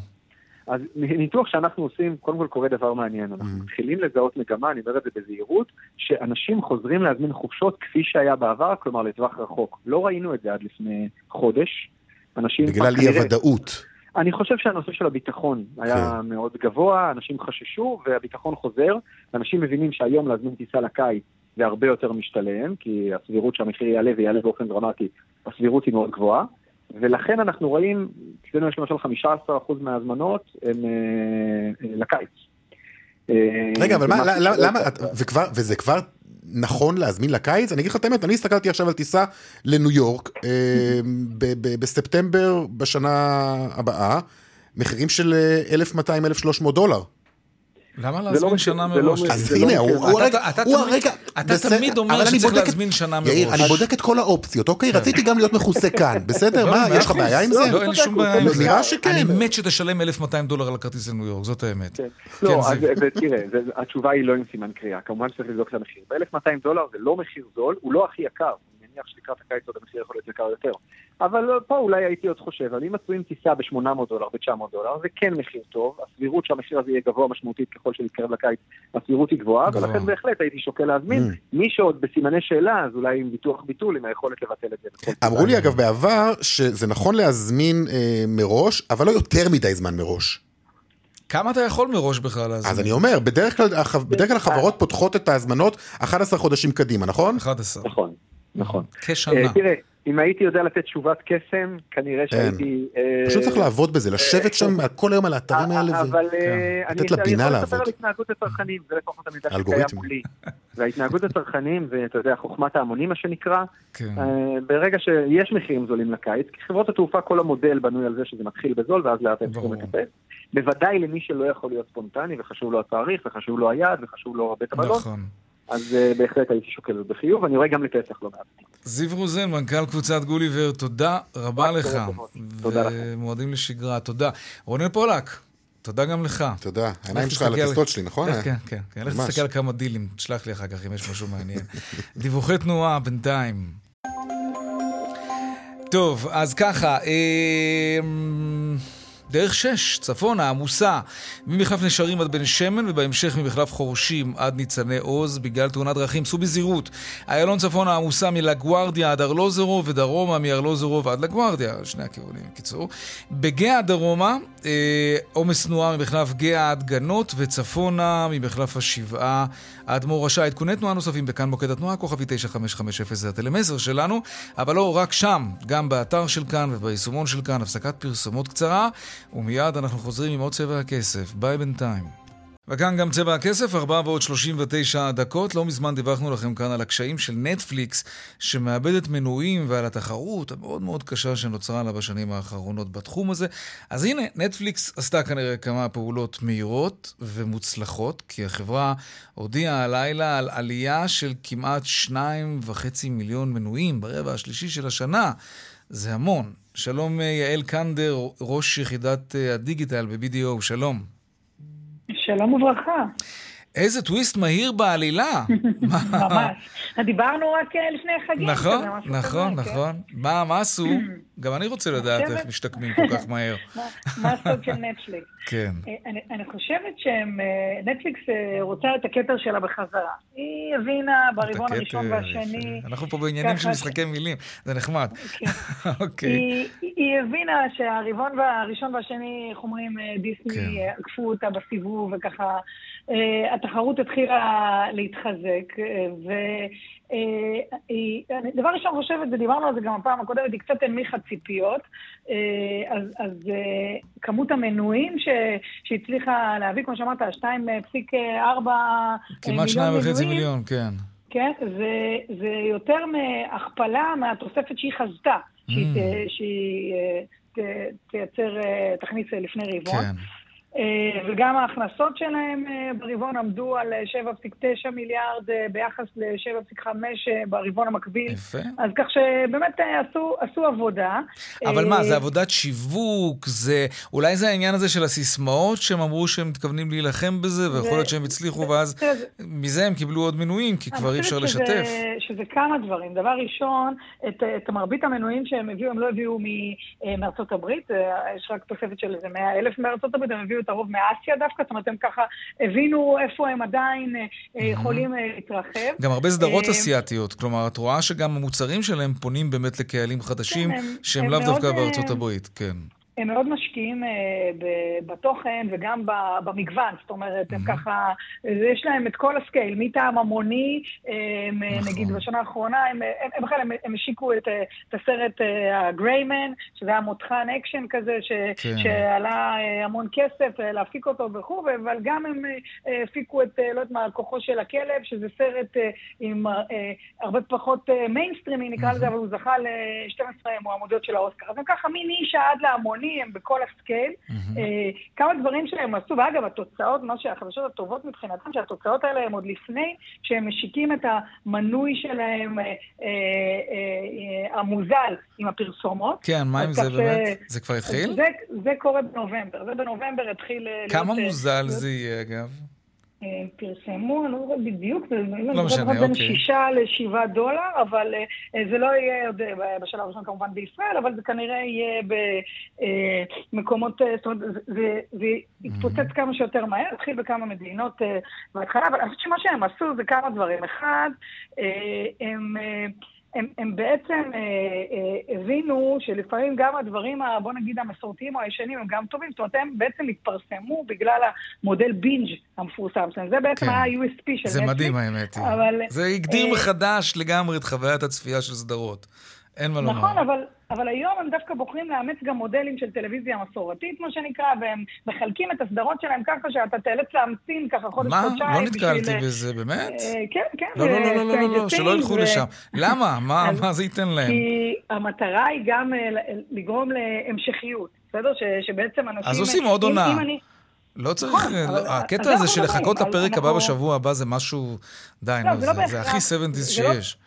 אז מניתוח שאנחנו עושים, קודם כל קורה דבר מעניין. אנחנו Mm. מתחילים לזהות מגמה, אני אומר את זה בזהירות, שאנשים חוזרים להזמין חופשות כפי שהיה בעבר, כלומר לטווח רחוק. לא ראינו את זה עד לפני חודש. אנשים בגלל אי הוודאות. אני חושב שהנושא של הביטחון היה כן. מאוד גבוה, אנשים חששו והביטחון חוזר. אנשים מבינים שהיום להזמין טיסה לקיץ זה הרבה יותר משתלם, כי הסבירות שהמחיר יעלה ויעלה באופן דרמטי, הסבירות היא מאוד גבוהה. ולכן אנחנו רואים, אצלנו יש למשל 15% מההזמנות הם אה, אה, לקיץ. אה, רגע, אבל מה, למה, וזה כבר נכון להזמין לקיץ? אני אגיד לך את האמת, אני הסתכלתי עכשיו על טיסה לניו יורק אה, בספטמבר בשנה הבאה, מחירים של אה, 1,200-1,300 דולר. למה לא להזמין שנה לא מראש? אז לא הנה, הוא הרגע, אתה הוא תמיד- הרגע, אתה בסדר, תמיד אומר שצריך בודק את- להזמין שנה יאיר, מראש. אני בודק את כל האופציות, אוקיי? רציתי גם להיות מכוסה כאן, (laughs) בסדר? לא, מה, יש לך. בעיה עם לא, זה? לא, אין לי שום בעיה עם לא, זה. נראה שכן. אני מת שתשלם 1,200 דולר על הכרטיס לניו יורק, זאת האמת. כן. כן, לא, אז. ותראה, זה- התשובה היא לא עם סימן קריאה, כמובן שצריך לבדוק את המחיר. ב-1200 דולר זה לא מחיר זול, הוא לא הכי יקר, מניח שלקראת הקיץ עוד המחיר יכול להיות יקר יותר. אבל פה אולי הייתי עוד חושב, אבל אם מצויים טיסה ב-800 דולר, ב-900 דולר, זה כן מחיר טוב, הסבירות שהמחיר הזה יהיה גבוה משמעותית ככל שנתקרב לקיץ, הסבירות היא גבוהה, גבוה. ולכן בהחלט הייתי שוקל להזמין. Mm. מי שעוד בסימני שאלה, אז אולי עם ביטוח ביטול, עם היכולת לבטל את זה. אמרו לי אגב בעבר שזה נכון להזמין אה, מראש, אבל לא יותר מדי זמן מראש. כמה אתה יכול מראש בכלל להזמין? אז אני אומר, בדרך כלל בדרך כלל החברות פותחות את ההזמנות 11 חודשים קדימה, נכון? 11. נכון, נכון. כשנה. אה, תראה, אם הייתי יודע לתת תשובת קסם, כנראה שהייתי... אה, פשוט צריך לעבוד בזה, לשבת שם כל היום על האתרים האלה. ו- אבל אה, אני לתת לבינה אני יכול לעבוד. לדבר על התנהגות הצרכנים, זה לפחות המידע שקיים אלגוריתם. מולי. וההתנהגות הצרכנים, ואתה יודע, חוכמת ההמונים מה שנקרא, כן. אה, ברגע שיש מחירים זולים לקיץ, כי חברות התעופה כל המודל בנוי על זה שזה מתחיל בזול ואז לאט הם צריכים. בוודאי למי שלא יכול להיות ספונטני וחשוב לו התאריך וחשוב לו היעד וחשוב לו בית המלון, נכון. אז אה, בהחלט הייתי שוקל בחיוב, אני רואה גם לפסח לא מעט. זיו רוזן, מנכ"ל קבוצת גוליבר, תודה רבה לך. תודה לכם. ומועדים לשגרה, תודה. רונן פולק, תודה גם לך. תודה, העיניים לך שלך על הטיסות שלי, נכון? לך- כן, כן, כן. לך. תסתכל על כמה דילים, תשלח לי אחר כך אם יש משהו מעניין. (laughs) דיווחי תנועה בינתיים. טוב, אז ככה, אמ, דרך שש, צפונה, עמוסה, ממחלף נשרים עד בן שמן, ובהמשך ממחלף חורשים עד ניצני עוז, בגלל תאונת דרכים. סעו בזהירות. איילון צפונה עמוסה מלגוארדיה עד ארלוזרוב, ודרומה מארלוזרוב עד לגוארדיה, שני הכיוונים, בקיצור. בגאה דרומה, אה, עומס תנועה ממחלף גאה עד גנות, וצפונה ממחלף השבעה עד מורשה. עדכוני תנועה נוספים בכאן מוקד התנועה, כוכבי 9550 זה הטלמסר שלנו, אבל לא רק שם, גם באתר של כאן וביישומון של כאן, הפסקת פרסומות קצרה, ומיד אנחנו חוזרים עם עוד צבע הכסף. ביי בינתיים. וכאן גם צבע הכסף, 4 ועוד 39 דקות. לא מזמן דיווחנו לכם כאן על הקשיים של נטפליקס, שמאבדת מנויים ועל התחרות המאוד מאוד קשה שנוצרה לה בשנים האחרונות בתחום הזה. אז הנה, נטפליקס עשתה כנראה כמה פעולות מהירות ומוצלחות, כי החברה הודיעה הלילה על עלייה של כמעט 2.5 מיליון מנויים ברבע השלישי של השנה. זה המון. שלום אה, יעל קנדר, ראש יחידת אה, הדיגיטל ב-BDO, שלום. שלום וברכה, איזה טוויסט מהיר בעלילה. ממש. דיברנו רק אה, לפני חגים. נכון, נכון, כן. נכון. מה מה עשו? (clears throat) גם אני רוצה לדעת איך משתקמים כל כך מהר. (laughs) מה- הסוד של נטפליקס? כן. אה, אני, חושבת שנטפליקס רוצה את הכתר שלה בחזרה. היא הבינה ברבעון הראשון והשני. אנחנו פה בעניינים של משחקי מילים, זה נחמד. כן. (laughs) אוקיי. היא, הבינה שהרבעון והראשון והשני, איך אומרים, אה, דיסני כן. אה, עקפו אותה בסיבוב, וככה אה, התחרות התחילה להתחזק. אה, ו... אה, ראשון חושבת, ודיברנו על זה גם הפעם הקודמת, היא קצת הנמיכה ציפיות. אה, אז, אז אה, כמות המנויים ש, שהצליחה להביא, כמו שאמרת, 2.4 כמעט שניים וחצי מיליון, כן. כן, זה, זה יותר מהכפלה מהתוספת שהיא חזתה, שהיא, Mm. שהיא אה, ת- תייצר, אה, תכניס לפני רבעון. כן. וגם ההכנסות שלהם ברבעון עמדו על 7.9 מיליארד ביחס ל-7.5 ברבעון המקביל. יפה. אז כך שבאמת עשו, עשו עבודה. אבל מה, זה עבודת שיווק? זה... אולי זה העניין הזה של הסיסמאות שהם אמרו שהם מתכוונים להילחם בזה, ויכול להיות שהם הצליחו, ואז מזה הם קיבלו עוד מנויים, כי כבר אי אפשר לשתף. שזה כמה דברים. דבר ראשון, את, את מרבית המנויים שהם הביאו, הם לא הביאו מארצות הברית, יש רק תוספת של איזה 100 אלף מארצות הברית, הם הביאו את הרוב מאסיה דווקא, זאת אומרת, הם ככה הבינו איפה הם עדיין יכולים להתרחב. גם הרבה סדרות אסיאתיות, כלומר, את רואה שגם המוצרים שלהם פונים באמת לקהלים חדשים, כן, שהם לאו דווקא בארצות הברית, כן. הם מאוד משקיעים uh, בתוכן וגם במגוון, זאת אומרת, הם ככה, יש להם את כל ה scale, מהטעם ההמוני, הם, נכון. נגיד בשנה האחרונה, הם, הם, הם, הם, הם השיקו את, את הסרט The Gray Man, שזה היה מותחן אקשן כזה, ש, כן. שעלה המון כסף להפיק אותו וכו', אבל גם הם הפיקו את, לא יודעת מה, כוחו של הכלב, שזה סרט עם הרבה פחות מיינסטרימי, נקרא לזה, אבל הוא זכה ל-12 מועמדות של האוסקר. אז הם ככה מנישה עד להמוני. הם בכל ה scale. Mm-hmm. כמה דברים שהם עשו, ואגב, התוצאות, מה שהחדשות הטובות מבחינתם, שהתוצאות האלה הם עוד לפני שהם משיקים את המנוי שלהם אה, אה, אה, המוזל עם הפרסומות. כן, מה עם זה באמת? זה כבר התחיל? זה, זה קורה בנובמבר, זה בנובמבר התחיל להיות... כמה מוזל זה יהיה, אגב? פרסמו, אני לא יודעת בדיוק, לא משנה, אוקיי. בין שישה לשבעה דולר, אבל אה, זה לא יהיה עוד אה, בשלב הראשון כמובן בישראל, אבל זה כנראה יהיה במקומות, אה, זאת אומרת, זה יתפוצץ כמה שיותר מהר, התחיל בכמה מדינות בהתחלה, אבל אני חושבת שמה שהם עשו זה כמה דברים. אחד, הם... הם, הם בעצם אה, אה, הבינו שלפעמים גם הדברים, ה, בוא נגיד, המסורתיים או הישנים הם גם טובים, זאת אומרת, הם בעצם התפרסמו בגלל המודל בינג' המפורסם שלהם. זה בעצם כן. ה-USP של נטפליקס. זה מדהים האמת. אבל, זה הגדיר אה, מחדש לגמרי את חוויית הצפייה של סדרות. אין מה לומר. נכון, אבל, אבל היום הם דווקא בוחרים לאמץ גם מודלים של טלוויזיה מסורתית, מה שנקרא, והם מחלקים את הסדרות שלהם ככה שאתה תאלץ להמתין ככה חודש-חודשיים. מה? לא נתקלתי בזה, באמת? אה, כן, כן. לא, לא, לא, לא, לא, לא, שלא ילכו לשם. למה? (laughs) מה זה ייתן להם? כי המטרה היא גם אה, לגרום להמשכיות, בסדר? שבעצם אנשים... אז עושים עוד עונה. לא צריך, נכון, הקטע הזה של לחכות לפרק הבא בשבוע הבא זה משהו, די, לא, זה הכי 70's שיש.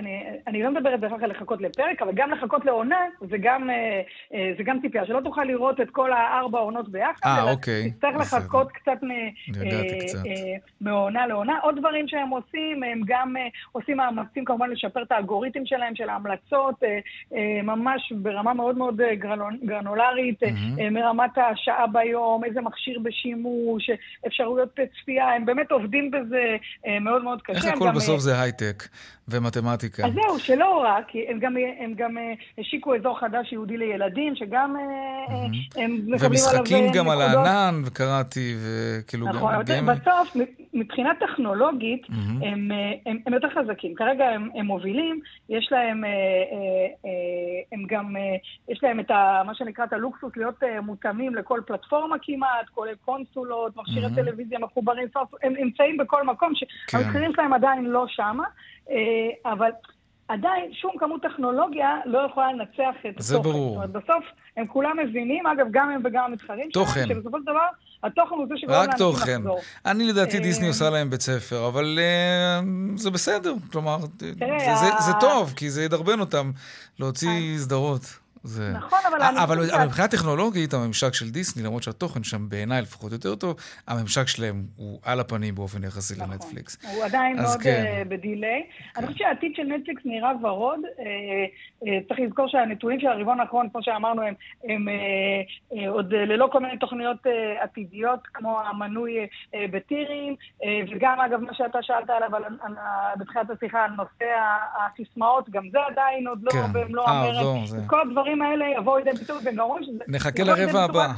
אני, אני לא מדברת בהכרח על לחכות לפרק, אבל גם לחכות לעונה, זה גם, אה, אה, זה גם ציפייה, שלא תוכל לראות את כל הארבע עונות ביחד, אה, אוקיי. תצטרך לחכות קצת, מ, אה, מעונה לעונה. עוד דברים שהם עושים, הם גם עושים מאמצים כמובן לשפר את האלגוריתם שלהם, של ההמלצות, ממש ברמה מאוד מאוד גרנולרית, mm-hmm. מרמת השעה ביום, איזה מכשיר בשימוש, אפשרויות צפייה, הם באמת עובדים בזה מאוד מאוד קשה. איך הכל בסוף זה הייטק ומתמטיקה. מתמטיקה. אז זהו, שלא רק, הם גם, הם גם אה, השיקו אזור חדש ייעודי לילדים, שגם mm-hmm. הם מקבלים עליו ומשחקים גם על הענן, וקראתי, וכאילו נכון, גם... נכון, בסוף, מבחינה טכנולוגית, mm-hmm. הם, הם, הם יותר חזקים. כרגע הם, הם מובילים, יש להם, הם גם, יש להם את ה, מה שנקרא את הלוקסוס להיות מותאמים לכל פלטפורמה כמעט, כולל קונסולות, מכשירי mm-hmm. טלוויזיה מחוברים, הם נמצאים בכל מקום, שהמחירים כן. שלהם עדיין לא שמה. אה, אבל עדיין שום כמות טכנולוגיה לא יכולה לנצח את התוכן. זה ברור. זאת אומרת, בסוף הם כולם מבינים, אגב, גם הם וגם המתחרים. שלהם, שבסופו של דבר, התוכן הוא זה שגורם לאנשים לחזור. רק תוכן. אני לדעתי אה, דיסני עושה להם בית ספר, אבל uh, זה בסדר, כלומר, זה טוב, כי זה ידרבן אותם להוציא סדרות. זה... נכון, אבל אני... אבל, אבל מבחינה טכנולוגית, הממשק של דיסני, למרות שהתוכן שם בעיניי לפחות יותר טוב, הממשק שלהם הוא על הפנים באופן יחסי נכון. לנטפליקס. הוא עדיין מאוד כן. uh, בדיליי. כן. אני חושבת שהעתיד של נטפליקס נראה ורוד. Uh, uh, צריך לזכור שהנתונים של הרבעון האחרון, כמו שאמרנו, הם, הם עוד ללא כל מיני תוכניות עתידיות, כמו המנוי בטירים, וגם, אגב, מה שאתה שאלת עליו על, על, בתחילת השיחה, על נושא הסיסמאות, גם זה עדיין עוד לא, כן. במלוא המרד. לא. כל הדברים הדברים האלה יבואו לידי ביטוי, והם גם אומרים שזה... נחכה לרבע הבא.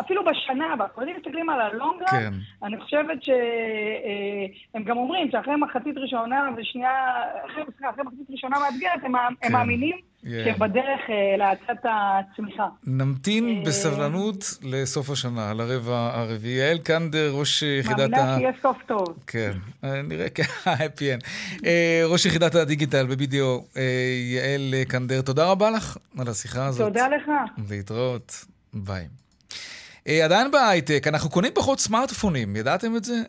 אפילו בשנה הבאה. אם מסתכלים על ה long run, כן. אני חושבת שהם גם אומרים שאחרי מחצית ראשונה ושנייה, אחרי מחצית ראשונה מאתגרת, הם כן. מאמינים שבדרך אה, להאצת הצמיחה. נמתין אה, בסבלנות לסוף השנה, לרבע הרביעי. יעל קנדר, ראש יחידת ה... מאמינה שיהיה סוף טוב. כן, אה, נראה (laughs) כ happy end. ראש יחידת הדיגיטל ב-BDO, יעל קנדר, תודה רבה לך על השיחה הזאת. תודה לך. להתראות. ביי. עדיין בהייטק, אנחנו קונים פחות סמארטפונים, ידעתם את זה?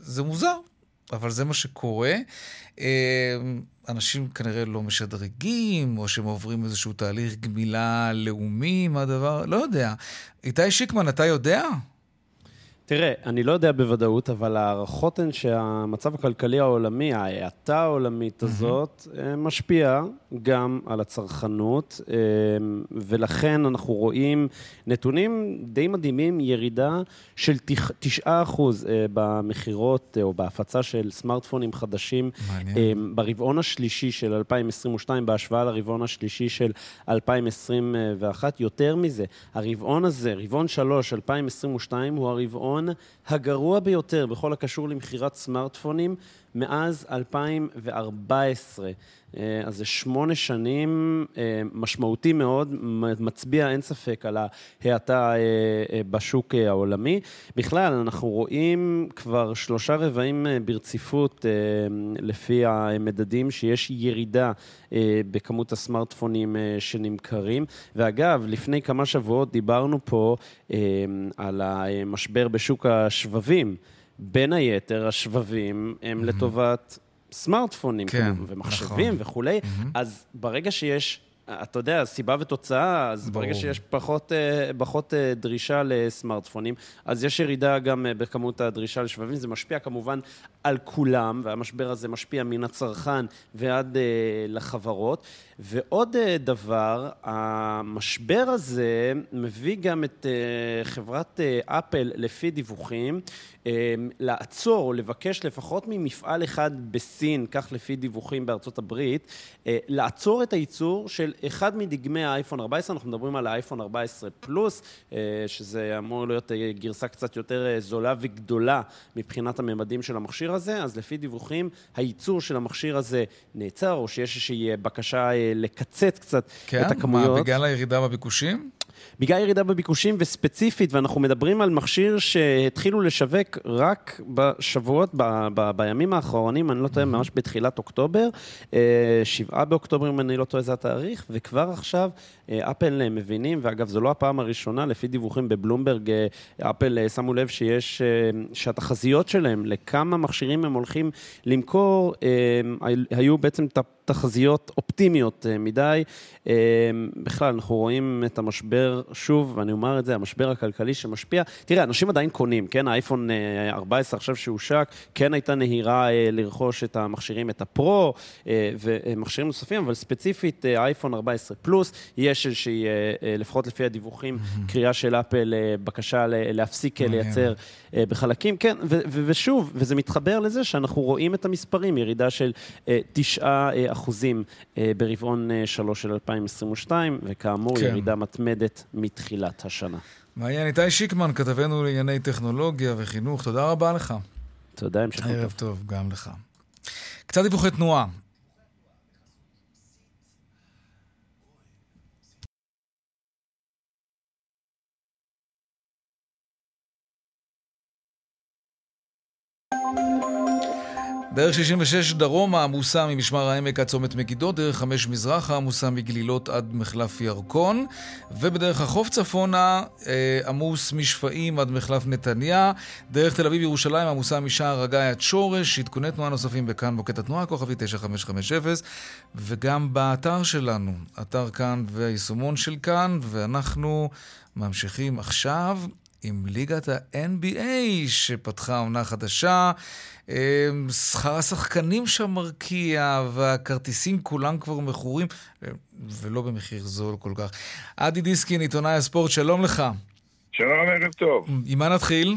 זה מוזר, אבל זה מה שקורה. אה, אנשים כנראה לא משדרגים, או שהם עוברים איזשהו תהליך גמילה לאומי מה הדבר, לא יודע. איתי שיקמן, אתה יודע? תראה, אני לא יודע בוודאות, אבל ההערכות הן שהמצב הכלכלי העולמי, ההאטה העולמית הזאת, אה, משפיעה גם על הצרכנות, אה, ולכן אנחנו רואים נתונים די מדהימים, ירידה של 9% אה, במכירות או בהפצה של סמארטפונים חדשים מעניין. ברבעון השלישי של 2022, בהשוואה לרבעון השלישי של 2021. יותר מזה, הרבעון הזה, רבעון 3, 2022, הוא הרבעון ההון הגרוע ביותר בכל הקשור למכירת סמארטפונים מאז 2014. אה, אז זה שמונה שנים אה, משמעותי מאוד, מצביע אין ספק על ההאטה אה, בשוק העולמי. בכלל, אנחנו רואים כבר שלושה רבעים ברציפות, לפי המדדים, שיש ירידה בכמות הסמארטפונים שנמכרים. ואגב, לפני כמה שבועות דיברנו פה על המשבר בשוק השבבים. בין היתר, השבבים הם. לטובת סמארטפונים כן, ומחשבים נכון. וכולי. אז ברגע שיש... אתה יודע, סיבה ותוצאה, אז ברור. ברגע שיש פחות, אה, פחות אה, דרישה לסמארטפונים, אז יש ירידה גם אה, בכמות הדרישה לשבבים. זה משפיע כמובן על כולם, והמשבר הזה משפיע מן הצרכן ועד לחברות. ועוד דבר, המשבר הזה מביא גם את חברת אפל, לפי דיווחים, לעצור או לבקש לפחות ממפעל אחד בסין, כך לפי דיווחים בארצות הברית, לעצור את הייצור של אחד מדגמי האייפון 14, אנחנו מדברים על האייפון 14 פלוס, אה, שזה אמור להיות אה, גרסה קצת יותר אה, זולה וגדולה מבחינת הממדים של המכשיר הזה, אז לפי דיווחים, הייצור של המכשיר הזה נעצר, או שיש איזושהי בקשה לקצץ קצת כן? את הכמויות. כן? מה, בגלל הירידה בביקושים? בגלל ירידה בביקושים וספציפית, ואנחנו מדברים על מכשיר שהתחילו לשווק רק בשבועות, ב, ב, בימים האחרונים, אני לא טועה, ממש בתחילת אוקטובר, שבעה באוקטובר, אם אני לא טועה, זה התאריך, וכבר עכשיו אה, אפל מבינים, ואגב, זו לא הפעם הראשונה, לפי דיווחים בבלומברג, אה, אפל אה, שמו לב שיש, שהתחזיות שלהם לכמה מכשירים הם הולכים למכור, היו בעצם תחזיות אופטימיות מדי. בכלל, אנחנו רואים את המשבר, שוב, ואני אומר את זה, המשבר הכלכלי שמשפיע. תראה, אנשים עדיין קונים, כן? האייפון 14 עכשיו שהושק, כן הייתה נהירה לרכוש את המכשירים, את הפרו ומכשירים נוספים, אבל ספציפית, האייפון 14 פלוס, יש איזושהי, אה, אה, לפחות לפי הדיווחים, קריאה של אפל, אה, בקשה להפסיק לייצר בחלקים. כן, ושוב, וזה מתחבר לזה שאנחנו רואים את המספרים, ירידה של 9 אחוזים ברבעון 3 של 2022, וכאמור, כן. ירידה מתמדת מתחילת השנה. מעניין, איתי שיקמן, כתבנו לענייני טכנולוגיה וחינוך, תודה רבה לך. תודה, המשך טוב. ערב טוב, גם לך. קצת דיווחי תנועה. דרך 66 דרומה עמוסה ממשמר העמק עד צומת מגידו, דרך 5 מזרחה עמוסה מגלילות עד מחלף ירקון, ובדרך החוף צפונה אה, עמוס משפעים עד מחלף נתניה, דרך תל אביב ירושלים עמוסה משער הגיא עד שורש, עדכוני תנועה נוספים בכאן מוקד התנועה, כוכבי 9550, וגם באתר שלנו, אתר כאן והיישומון של כאן, ואנחנו ממשיכים עכשיו עם ליגת ה-NBA שפתחה עונה חדשה. אמ, שכר השחקנים שם מרקיע, והכרטיסים כולם כבר מכורים, ולא במחיר זול כל כך. אדי דיסקין, עיתונאי הספורט, שלום לך. שלום, ערב טוב. עם מה נתחיל?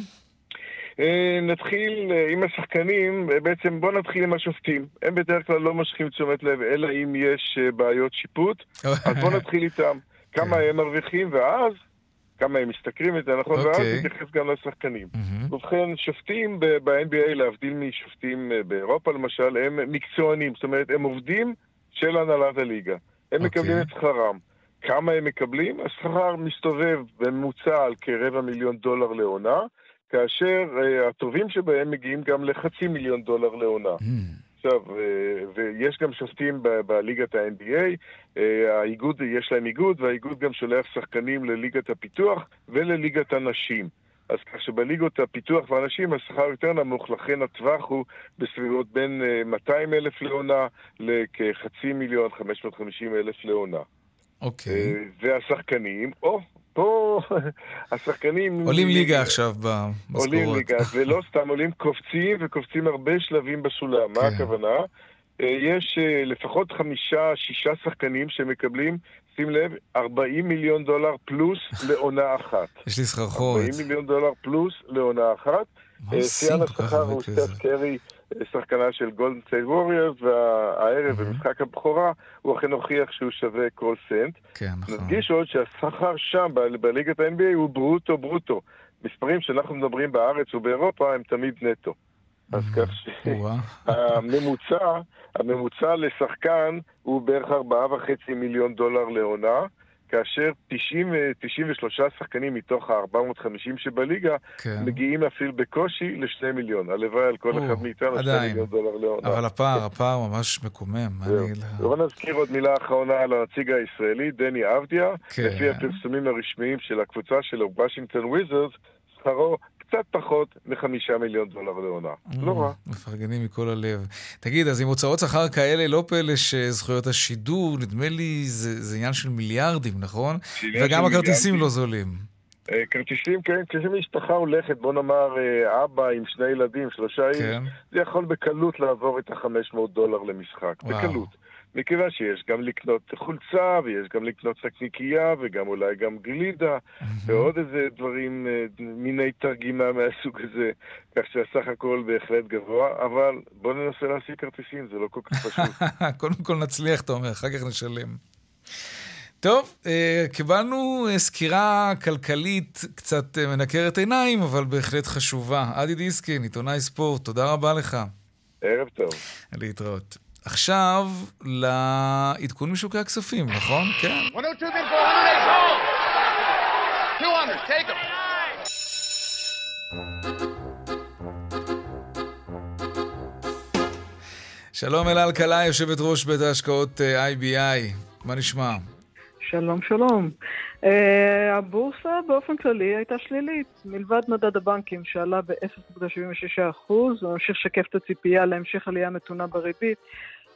אה, נתחיל אה, עם השחקנים, אה, בעצם בוא נתחיל עם השופטים. הם בדרך כלל לא מושכים תשומת לב, אלא אם יש בעיות שיפוט, (laughs) אז בוא נתחיל איתם. כמה כן. הם מרוויחים, ואז כמה הם משתכרים את זה, נכון? Okay. ואז אוקיי. נתייחס גם לשחקנים. Mm-hmm. ובכן, שופטים ב-NBA, להבדיל משופטים אה, באירופה למשל, הם מקצוענים, זאת אומרת, הם עובדים של הנהלת הליגה. הם okay. אוקיי. מקבלים את שכרם. כמה הם מקבלים? השכר מסתובב בממוצע על כרבע מיליון דולר לעונה, כאשר uh, הטובים שבהם מגיעים גם לחצי מיליון דולר לעונה. Mm. עכשיו, ויש גם שופטים בליגת ה-NBA, האיגוד, יש להם איגוד, והאיגוד גם שולח שחקנים לליגת הפיתוח ולליגת הנשים. אז כך שבליגות הפיתוח והנשים השכר יותר נמוך, לכן הטווח הוא בסביבות בין 200 אלף לעונה לכחצי מיליון, 550 אלף לעונה. אוקיי. והשחקנים, או, פה (laughs) השחקנים... עולים ליגה עכשיו במשכורות. עולים ליגה, ולא (laughs) סתם עולים, קופצים וקופצים הרבה שלבים בסולם. מה כן. הכוונה? אה, יש אה, לפחות חמישה, שישה שחקנים שמקבלים, שים לב, 40 מיליון דולר פלוס (laughs) לעונה אחת. יש לי סחרחורת. 40 מיליון דולר פלוס לעונה אחת. מה עושים שיאן השכר הוא סטף קרי, שחקנה של גולדן סטייט ווריורס, והערב במשחק הבכורה הוא אכן הוכיח שהוא שווה כל סנט. כן, נכון. נדגיש עוד שהשכר שם, בליגת ה-NBA, הוא ברוטו ברוטו. מספרים שאנחנו מדברים בארץ ובאירופה הם תמיד נטו. אז כך שהממוצע, (laughs) הממוצע לשחקן הוא בערך 4.5 מיליון דולר לעונה. כאשר 90, 93 שחקנים מתוך ה-450 שבליגה כן. מגיעים אפילו בקושי ל-2 מיליון. הלוואי על כל או, אחד מאיתנו 2 מיליון דולר לעונה. אבל הפער, הפער ממש מקומם. בוא נזכיר עוד מילה אחרונה על הנציג הישראלי, דני אבדיה. כן. לפי הפרסומים הרשמיים של הקבוצה שלו, וושינגטון וויזרס, שכרו קצת פחות מחמישה מיליון דולר לעונה. לא רע. מפרגנים מכל הלב. תגיד, אז עם הוצאות שכר כאלה, לא פלא שזכויות השידור, נדמה לי, זה, זה עניין של מיליארדים, נכון? וגם הכרטיסים לא זולים. אה, כרטיסים, כן, כשמשפחה הולכת, בוא נאמר אה, אבא עם שני ילדים, שלושה איש, כן. זה יכול בקלות לעבור את ה-500 דולר למשחק. וואו. בקלות. מכיוון שיש גם לקנות חולצה, ויש גם לקנות שקניקייה, וגם אולי גם גלידה, ועוד איזה דברים, אה, מיני תרגימה מהסוג הזה, כך שהסך הכל בהחלט גבוה, אבל בואו ננסה להשיג כרטיסים, זה לא כל כך פשוט. (laughs) קודם כל נצליח, אתה אומר, אחר כך נשלם. טוב, אה, קיבלנו אה, סקירה כלכלית קצת מנקרת עיניים, אבל בהחלט חשובה. אדי דיסקין, עיתונאי ספורט, תודה רבה לך. ערב טוב. להתראות. עכשיו לעדכון משוקי הכספים, נכון? כן. שלום אלעל קלעי, יושבת ראש בית ההשקעות IBI, אה, מה נשמע? שלום, שלום. Uh, הבורסה באופן כללי הייתה שלילית, מלבד מדד הבנקים שעלה ב-0.76%, וממשיך לשקף את הציפייה להמשך עלייה מתונה בריבית.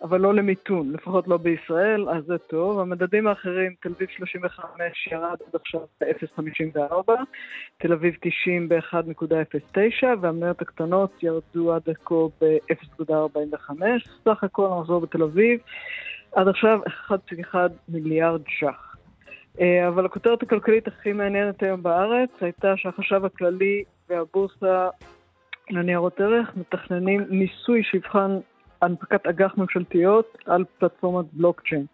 אבל לא למיתון, לפחות לא בישראל, אז זה טוב. המדדים האחרים, תל אביב 35 ירד עד עכשיו ב-0.54, תל אביב 90 ב-1.09, והמניות הקטנות ירדו עד כה ב-0.45. סך הכל המחזור בתל אביב, עד עכשיו 1.1 מיליארד ש"ח. אה, אבל הכותרת הכלכלית הכי מעניינת היום בארץ הייתה שהחשב הכללי והבורסה לניירות ערך מתכננים ניסוי שיבחן הנפקת אג"ח ממשלתיות על פלטפורמת בלוקצ'יין.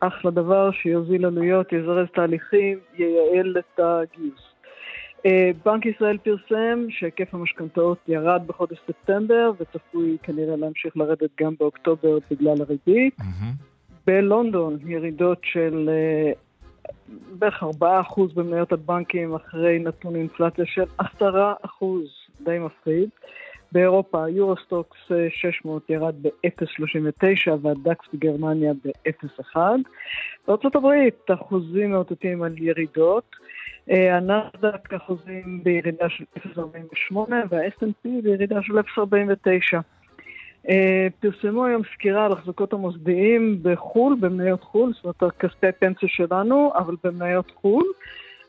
אחלה דבר שיוזיל עלויות, יזרז תהליכים, ייעל את הגיוס. אה, בנק ישראל פרסם שהיקף המשכנתאות ירד בחודש ספטמבר וצפוי כנראה להמשיך לרדת גם באוקטובר בגלל הריבית. Mm-hmm. בלונדון ירידות של uh, בערך 4% במניות הבנקים אחרי נתון אינפלציה של 10%, די מפחיד. באירופה יורוסטוקס 600 אה, ירד ב-0.39 והדקס בגרמניה ב-0.1. בארצות הברית אחוזים מאותתים על ירידות. אה, הנסדק אחוזים בירידה של 0.48 וה-S&P בירידה של 0.49. אה, פרסמו היום סקירה על החזקות המוסדיים בחו"ל, במניות חו"ל, זאת אומרת כספי פנסיה שלנו, אבל במניות חו"ל.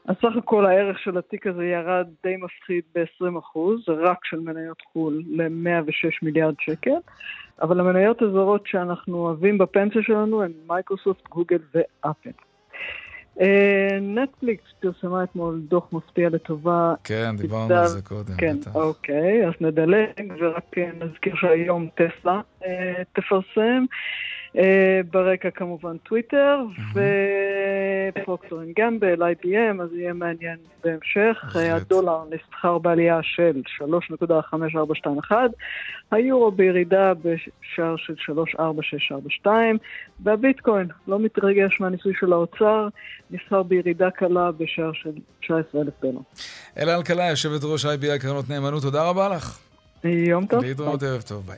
אז סך הכל הערך של התיק הזה ירד די מפחיד ב-20%, זה רק של מניות חו"ל, ל-106 מיליארד שקל, אבל המניות הזרות שאנחנו אוהבים בפנסיה שלנו הן מייקרוסופט, גוגל ואפל. אה, נטפליקס פרסמה אתמול דוח מפתיע לטובה. כן, דיברנו על זה קודם. כן, אוקיי, אז נדלג ורק נזכיר שהיום טסלה אה, תפרסם. אה, ברקע כמובן טוויטר, ופרוקטר אנד גמבל, IBM, אז יהיה מעניין בהמשך. הדולר נסחר בעלייה של 3.5421, היורו בירידה בשער של 34642, והביטקוין לא מתרגש מהניסוי של האוצר, נסחר בירידה קלה בשער של 19,000 דולר. אלה אלקלעי, יושבת ראש IBI קרנות נאמנות, תודה רבה לך. יום טוב. להתראות ערב טוב, ביי.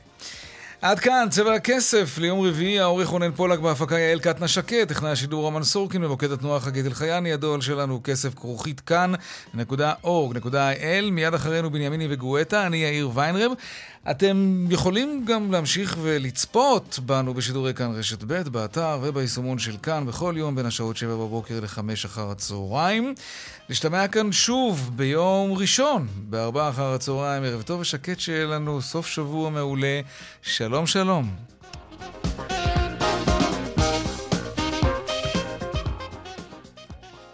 עד כאן, צבע הכסף, ליום רביעי, העורך רונן פולק בהפקה יעל קטנה שקד, טכנאי השידור רומן סורקין, במוקד התנועה חגית אלחייני, הדואל שלנו כסף כרוכית כאן.org.il, מיד אחרינו בנימיני וגואטה, אני יאיר ויינרב. אתם יכולים גם להמשיך ולצפות בנו בשידורי כאן רשת ב', באתר וביישומון של כאן, בכל יום בין השעות 7 בבוקר ל-5 אחר הצהריים. נשתמע כאן שוב ביום ראשון, ב-4 אחר הצהריים, ערב טוב ושקט שיהיה לנו סוף שבוע מעולה. שלום שלום.